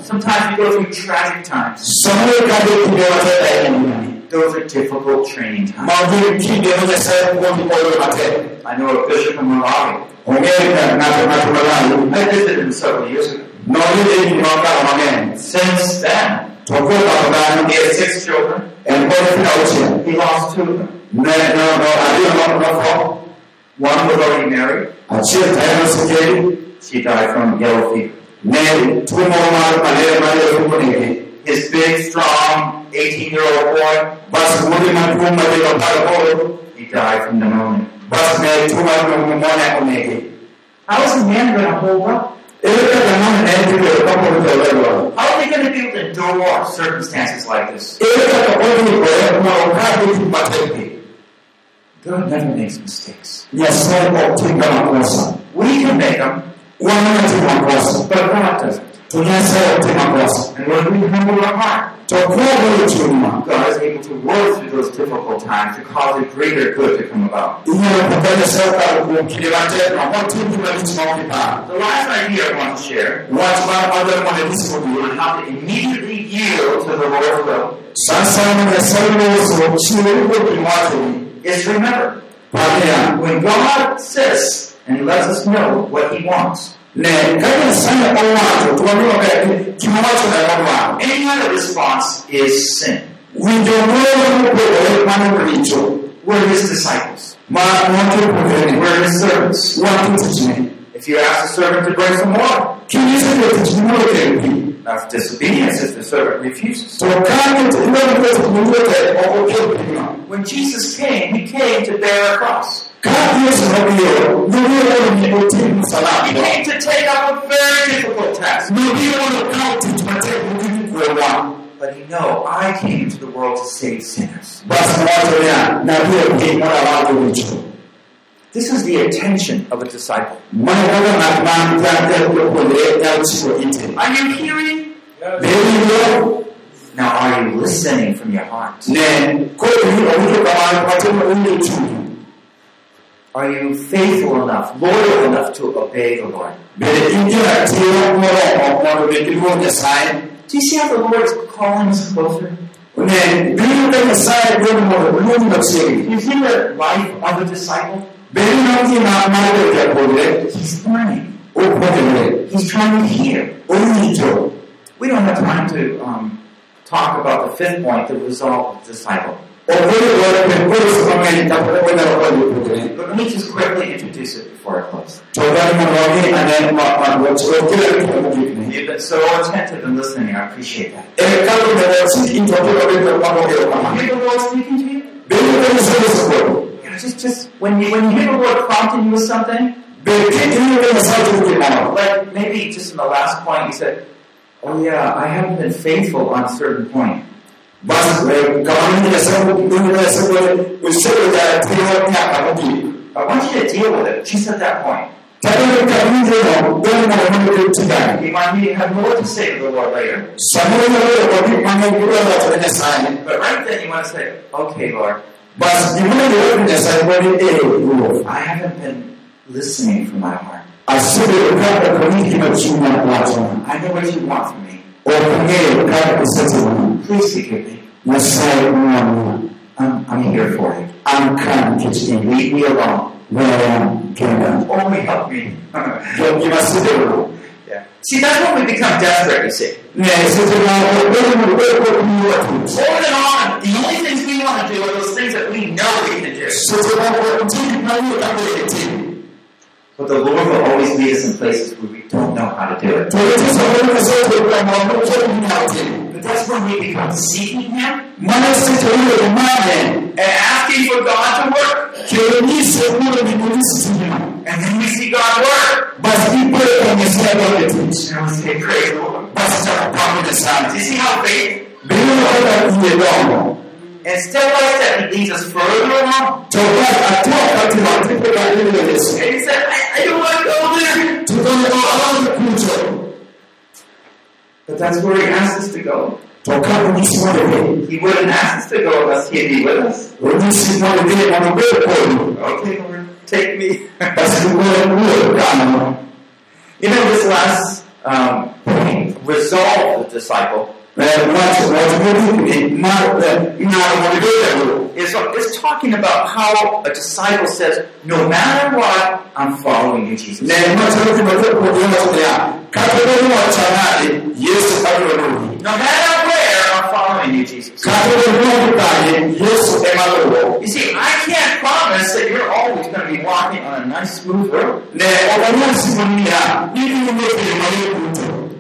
Sometimes we go through tragic times. so mo ka de ki de wa te Those are difficult training times. ma du ki de na sa ko ni ko ma te I know a bishop in Malawi. o me to na to I visited him several years ago. no ni de ni ma ka ma me Since then, to ko ka ka he has six children. na He lost two of them. One was already married. She died from yellow fever. His big, strong 18-year-old boy, bas mo ni ma tu ma de ka he died from pneumonia. How is a man going to hold up? How are they going to be able to endure circumstances like this? God never makes mistakes. ya sa ko ti ka ma ko We can make them, wa na ti ma ko sa but God doesn't. to ya sa ti ma ko sa And when we humble our heart, to ko ko ti ma God is able to work through those difficult times to cause a greater good to come about. iya ko ka sa ka ko ki le wa te ma ko ti ma ti ma ki pa The last idea I want to share wa ti ma ma de mo ne ti ko on how to immediately yield to the Lord's will sa sa ma ne sa mo so chi ne ko ti ma ti is remember pa ya when God says and lets us know what He wants, ne ka ni sa ne o wa to to ni o ka ki ma to na wa any other response is sin. wi do mo ko ko ma no ri cho We're His disciples. ma mo to ko ne We're His servants. wa ti ti ne If you ask the servant to bring some water, ki ni sa ko ti mo ke ki that's disobedience if the servant refuses. to ka ni ti mo ko ti mo ke o ko ke ki ma When Jesus came, He came to bear a cross. ka ni sa no bi o ni ni o ni o ti mo sa la He came to take up a very difficult task. no bi o no ka ti ma te ko ki ko wa But He know I came into the world to save sinners. This is the attention of a disciple. mana kaka ng'at ma ja japuonjre nyalo chiwo ite Are you hearing? winjo Now, are you listening from your heart? ne koro owinjo kamano watimo winjo chunyi Are you faithful enough, loyal enough to obey the Lord? bende in jaratiro moromo mondo bed iluor nyasaye Do you see how the Lord is calling us closer? ne biro ka nyasaye dwaro mondo oluongi machiegni Do you see the life of a disciple? Bende ino ngima mar bedo japuonjre He's learning. opuonjore He's trying to hear. owinjo We don't have time to um, talk about the fifth point, the resolve of the disciple. opuonjo dwaro bed koro sama ng'eny kapok wanyalo konyo puonjre But let me just quickly introduce it before I close. to dwaro mondo wang'e ane okelo gik mogikne You've been so attentive and listening. I appreciate that. en kaka medo sik in to biro bedo mamogero kamano Hear the Lord speaking to you? Bende ka nyasaye osepuonjo You know, just, just when you when you hear the Lord prompting you with something, bende kiwinjo ka nyasaye timo gimoro like maybe just in the last point, you said, "Oh yeah, I haven't been faithful on a certain point." bas kamano ni nyasaye winjo ka nyasaye puonjo osebedo jatiro nyaka mogik I want you to deal with it. Just at that point. Kadang ka winjo no dwaro mondo mondo bed tigani You might need to have more to say to the Lord later. samoro nyalo yudo gik mang'eny gidwaro wacho ne nyasaye But right then you want to say, okay, Lord, bas gimoro yudo nyasaye mondo e ruoth I haven't been listening from my heart. asebedo ka ok awinj gima chunya wachona I know what you want from me. ok ang'eyo kaka isetimona Please forgive me. I'm, I'm here for you. an ka nikech in Leave me alone. Only help me. jo gima asebedo yeah. See, that's when we become desperate, you see. ne seche moko bedo mondo bed kod miwa tut Holding on, the only things we want to do are those things that we know we can do. seche moko nitie gik mang'eyo kaka itim But the Lord will always lead us in places where we don't know how to do it. to nitie samoro nyasaye bedo kamoro mokia ginyalo timo But that's when we become seeking Him Mana seche iluongo mane and asking for God to work. kendo nyise mondo mi onyis tijno And then we see God work. bas ipuoyo ka nyasaye donjo tich And we say, Praise the Lord. bas chako pamo Do nyasaye you see how faith? Biro kaka iye dongo And step by step, He leads us further along. to bas atua katimo tipo ka iluongo yesu And He said, I, I don't want to go there. to donjo aonge kucho But that's where He asked us to go. to ka onyisi mondo idhi He wouldn't ask us to go unless He'd be with us. onyisi mondo idhi mondo bed kodu Okay, Lord, take me. bas igoyo wuoyo kanyo you know, this last um, resolve the disciple, Eh, wach wach mogik mar eh, jagoro is, talking about how a disciple says, no matter what, I'm following you, Jesus. No matter where, I'm following you, Jesus. You see, I can't promise that you're always going to be walking on a nice, smooth road.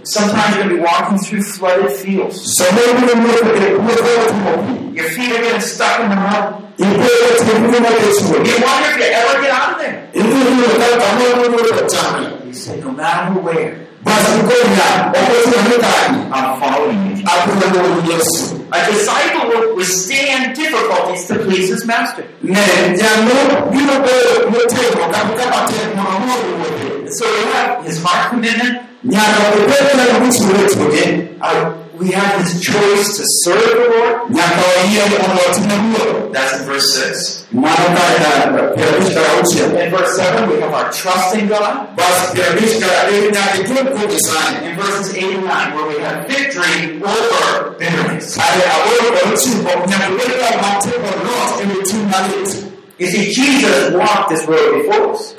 Ne ok anyal simo niya ibiro wuotho yo mayot duto Sometimes you're going to be walking through flooded fields. samoro ibiro wuotho puothe motimo pi Your feet are getting stuck in the mud. ipuoyo tiendni makech You wonder if you ever get out of there. ibiro yudo kaka kamoro wuotho chame You say, no matter where, bas ikonya ok ochuno ni kanye I'm following you. Jesus. abiro luwo yesu A disciple will withstand difficulties to please his master. ne nyalo biro bedo motegno kata kama tek mondo omor wuothe So we have his heart commitment. Nyaka obed kaka mochiwore chunye Uh, we have his choice to serve the Lord. nyaka oyier mondo otime wuoro That's in verse 6. mano kaka piero abich kara auchiel In verse 7, we have our trust in God. bas piero abich kara adek nyaka ichuod kuom nyasaye In verses 8 and 9, where we have victory over bitterness. kare aboro kod ochiko nyaka obed kaka mateko lot wi chuny malit You see, Jesus walked this road before us.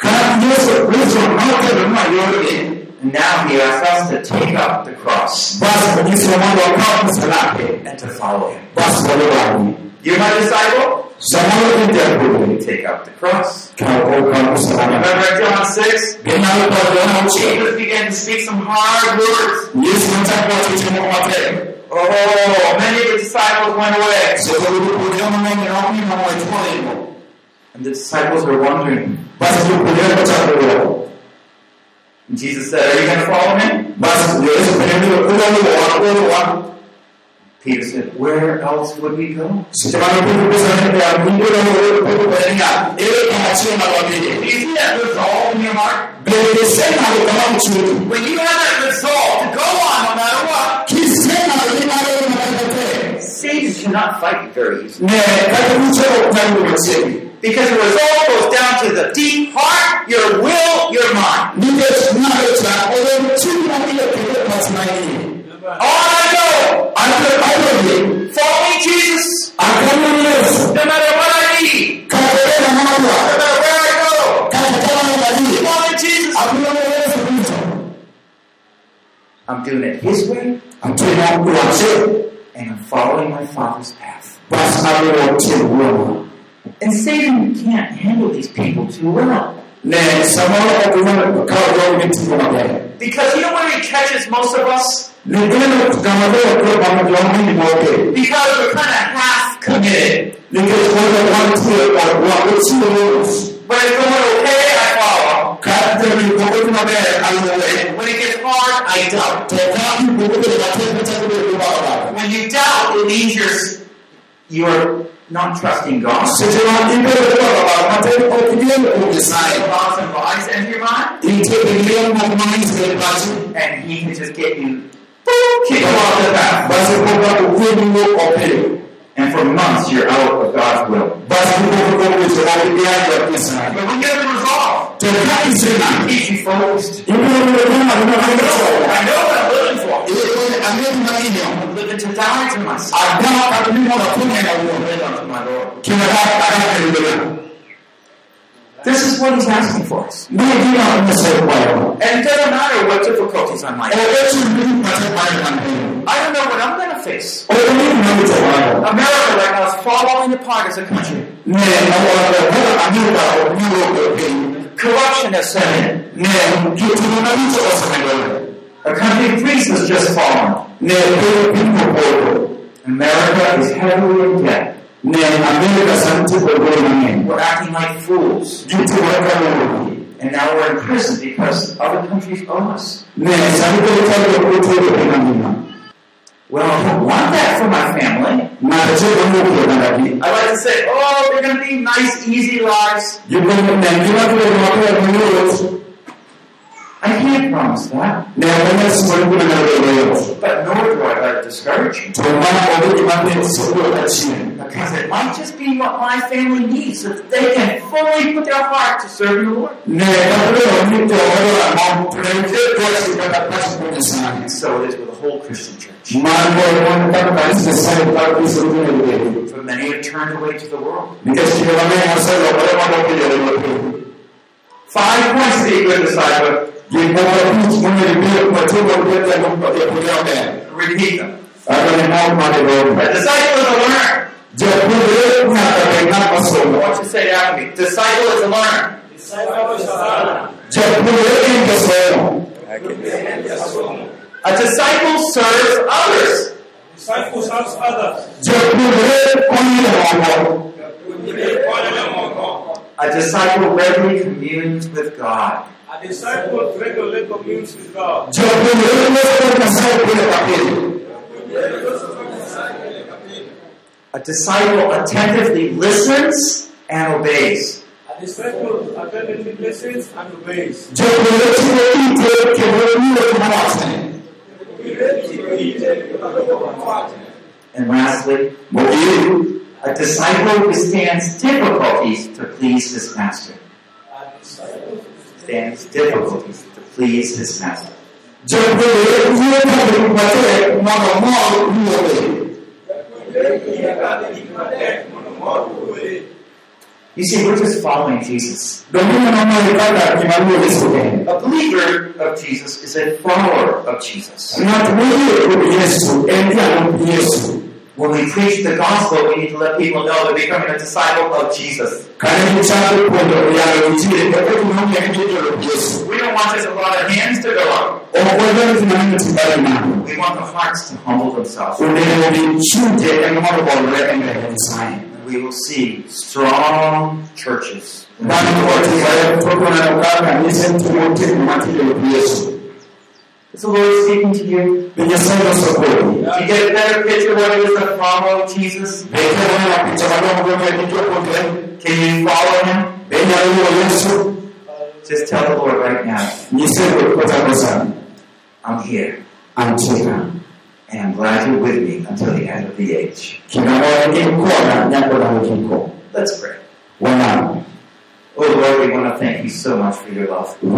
Ka yesu kristo nokelo nwa yorgi And now he asks us to take up the cross bas onyisowa mondo wakaw msalape and to follow him. You're my disciple? japuonj You take up the cross. kaw okaw msalaba Remember John 6? ginyalo paro Johana auchiel Jesus began to speak some hard words. yesu nochako wacho weche moko matek Oh, many of the disciples went away. seche jopuonjre mang'eny nokimo And the disciples were wondering. And Jesus said, Are you going to follow me? bas yesu penjo udwaluwa uluwa Peter said, Where else would we go? seche mane Petro penjo niya, "Udwaluwa?" Petro penjo niya, ere kama akachema Do babiri you that resolve in your heart? belisema kama mchuru When you have that resolve to go on no matter what, kisema limalo makatete Satan cannot fight you very easily. Ne kati kuchero kutani Because the resolve goes down to the deep heart, your will, your mind. ndiye tunalo cha ole mchuru na ile kile matumaini On I go, anape pale following Jesus, no matter what I need, no matter where I go. Following Jesus, akuna Yesu Kristo I'm doing it His way, atuna kuache and I'm following my Father's path. Basi alo wote And Satan can't handle these people too well. ne samara akuna kwa kwa mtu mmoja Because you know where he catches most of us? Ningependa kutangaza kwa pamoja wangu wote. Because we're kind of half committed. Ningependa watu wa wote When it's going okay, I follow. kati ni kwa kuna mbele alwe. When it gets hard, I doubt. Toka mbugo kwa matendo tangu kwa baba. When you doubt, it means you're you're not trusting God. Sijua ibe kwa baba matendo kwa kile kwa design. Thoughts and lies enter your mind, Itegemea mambo mengi basi. and He can just get you kick you off the path. Basi kwa ukweli wa. And for months, you're out of God's will. But when you have a resolve, isema. keeps you focused. Ibe kwa kama kuna I know what I'm living for. Ile ameni I'm to myself. Agama kabisa na kunya na uone. Live unto my Lord. This is what He's asking for us. Ndio jina amesema kwao. And it doesn't matter what difficulties I might have. Yesu ndiye pata pale na mbele. I don't know what I'm going to face. Ole ni mmoja wao. America right now is falling apart as a country. Ne na wao kwa Amerika au New York. Corruption has set in. A country priests has just fallen. Ne kwa pingo kwa. America is heavily in debt. We're acting like fools. And now we're in prison because other countries owe us. Well, I don't want that for my family. I like to say, oh, they're going to be nice, easy lives. I can't promise that. Ne kwa sababu kuna leo. But nor do I let it discourage you. Tunaona kwa kimani sio kwa chini. Because it might just be what my family needs so that they can fully put their heart to serve the Lord. Ne kabla mtu wala mambo tunaingia kwa sababu pasi kwa sana. And so it is with the whole Christian church. Mambo yanataka kanisa sasa kwa Kristo ndio. For many have turned away to the world. Nikasikia wale wasema wale mambo kile wale. Five points to be a good disciple. Repeat them. Hata ni mambo madogo. A disciple is a learner. Je, kumbe kuna kama I masomo. want you to say it after me. Disciple is a learner. Je, kumbe ndio masomo. A disciple serves others. Disciples helps others. Je, kumbe. A disciple regularly communes with God. A disciple regularly communes with God. Je, kumbe kuna masomo kwa pili. A disciple attentively listens and obeys. A disciple attentively listens and obeys. Je, kumbe kuna kitu kama watu. And lastly, a disciple withstands difficulties to please his master. Stands difficulties to please his master. You see, we're just following Jesus. A believer of Jesus is a follower of Jesus. Na tumie kwa Yesu, endia kwa Yesu. When we preach the gospel, we need to let people know they're becoming a disciple of Jesus. Karibu chako kwa ndio ya injili kwa kumwambia kitu cha Yesu. We don't want just a lot of hands to go up. Okwenda tunamwita tibali na. We want the hearts to humble themselves. Unene ni chuje na mambo kwa ile ende sana. We will see strong churches. Bali wote wale kutoka na kukaa kanisa tumote kwa matendo ya Yesu. Is the Lord speaking to you? Do you get a better picture of what it is to follow Jesus? Ndio wana picha wadogo kwa kitu kwa Can you follow him? yesu Just tell the Lord right now, nyisebe kutakosa I'm here, and I'm glad you're with me until the end of the age. kinamoya kimkona nyakola wikiko Let's pray. Oh Lord, we want to thank you so much for your love. You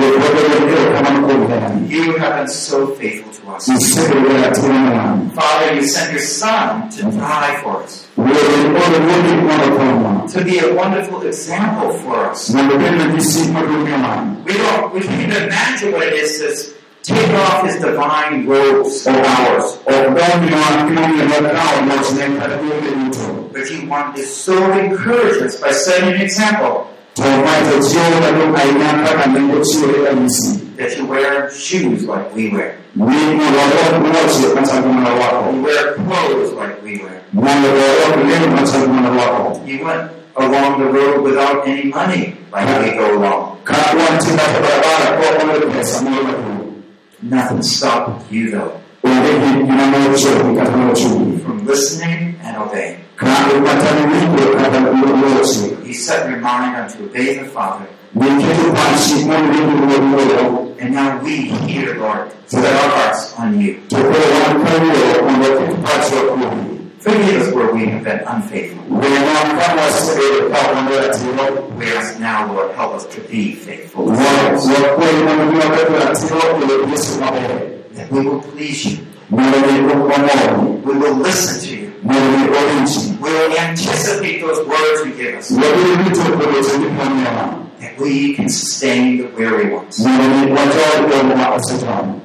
have been so faithful to us. isebe wela tina Father, you sent your Son to die for us, wewe ole wodi mwana kama to be a wonderful example for us. na mbele bisi madumia We don't, we can't even imagine what it is to take off his divine robes of ours. obdombi wa kimoni na kao na chineka wewe mtu But you wanted to so encourage us by setting an example tomato jiona ndo ainaka na ndio chile kabisa that you wear shoes like we wear. mimi wa wote kama mwana wako You wear clothes like we wear. wako leo kama mwana wako You went along the road without any money like we go along. kwa ntina pesa mwana tu Nothing stopped you though from listening and obeying. You set your mind on to obey the Father. And now we here, Lord, set our hearts on you. Forgive us where we have been unfaithful. We ask now, Lord, help us to be faithful. That we will please you. We will listen to you. Mwili kwa nchi We will anticipate those words you give us. wale vitu kwa kwa That we can sustain the weary ones.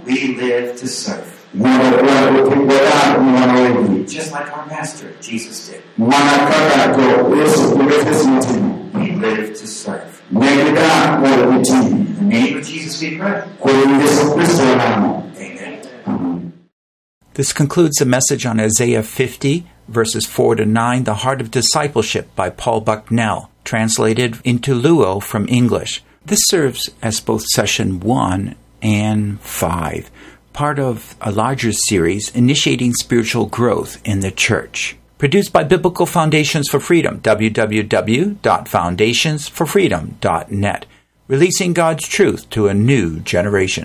We live to serve. mwana kwa kwa mwana wengi Just like our Master, Jesus did. mwana kaka to Yesu kumefesi mtimu We live to serve. Nekida kwa mtimu In the name of Jesus we pray. This concludes the message on Isaiah 50, verses 4 to 9, The Heart of Discipleship by Paul Bucknell, translated into Luo from English. This serves as both session 1 and 5, part of a larger series initiating spiritual growth in the church. Produced by Biblical Foundations for Freedom, www.foundationsforfreedom.net, releasing God's truth to a new generation.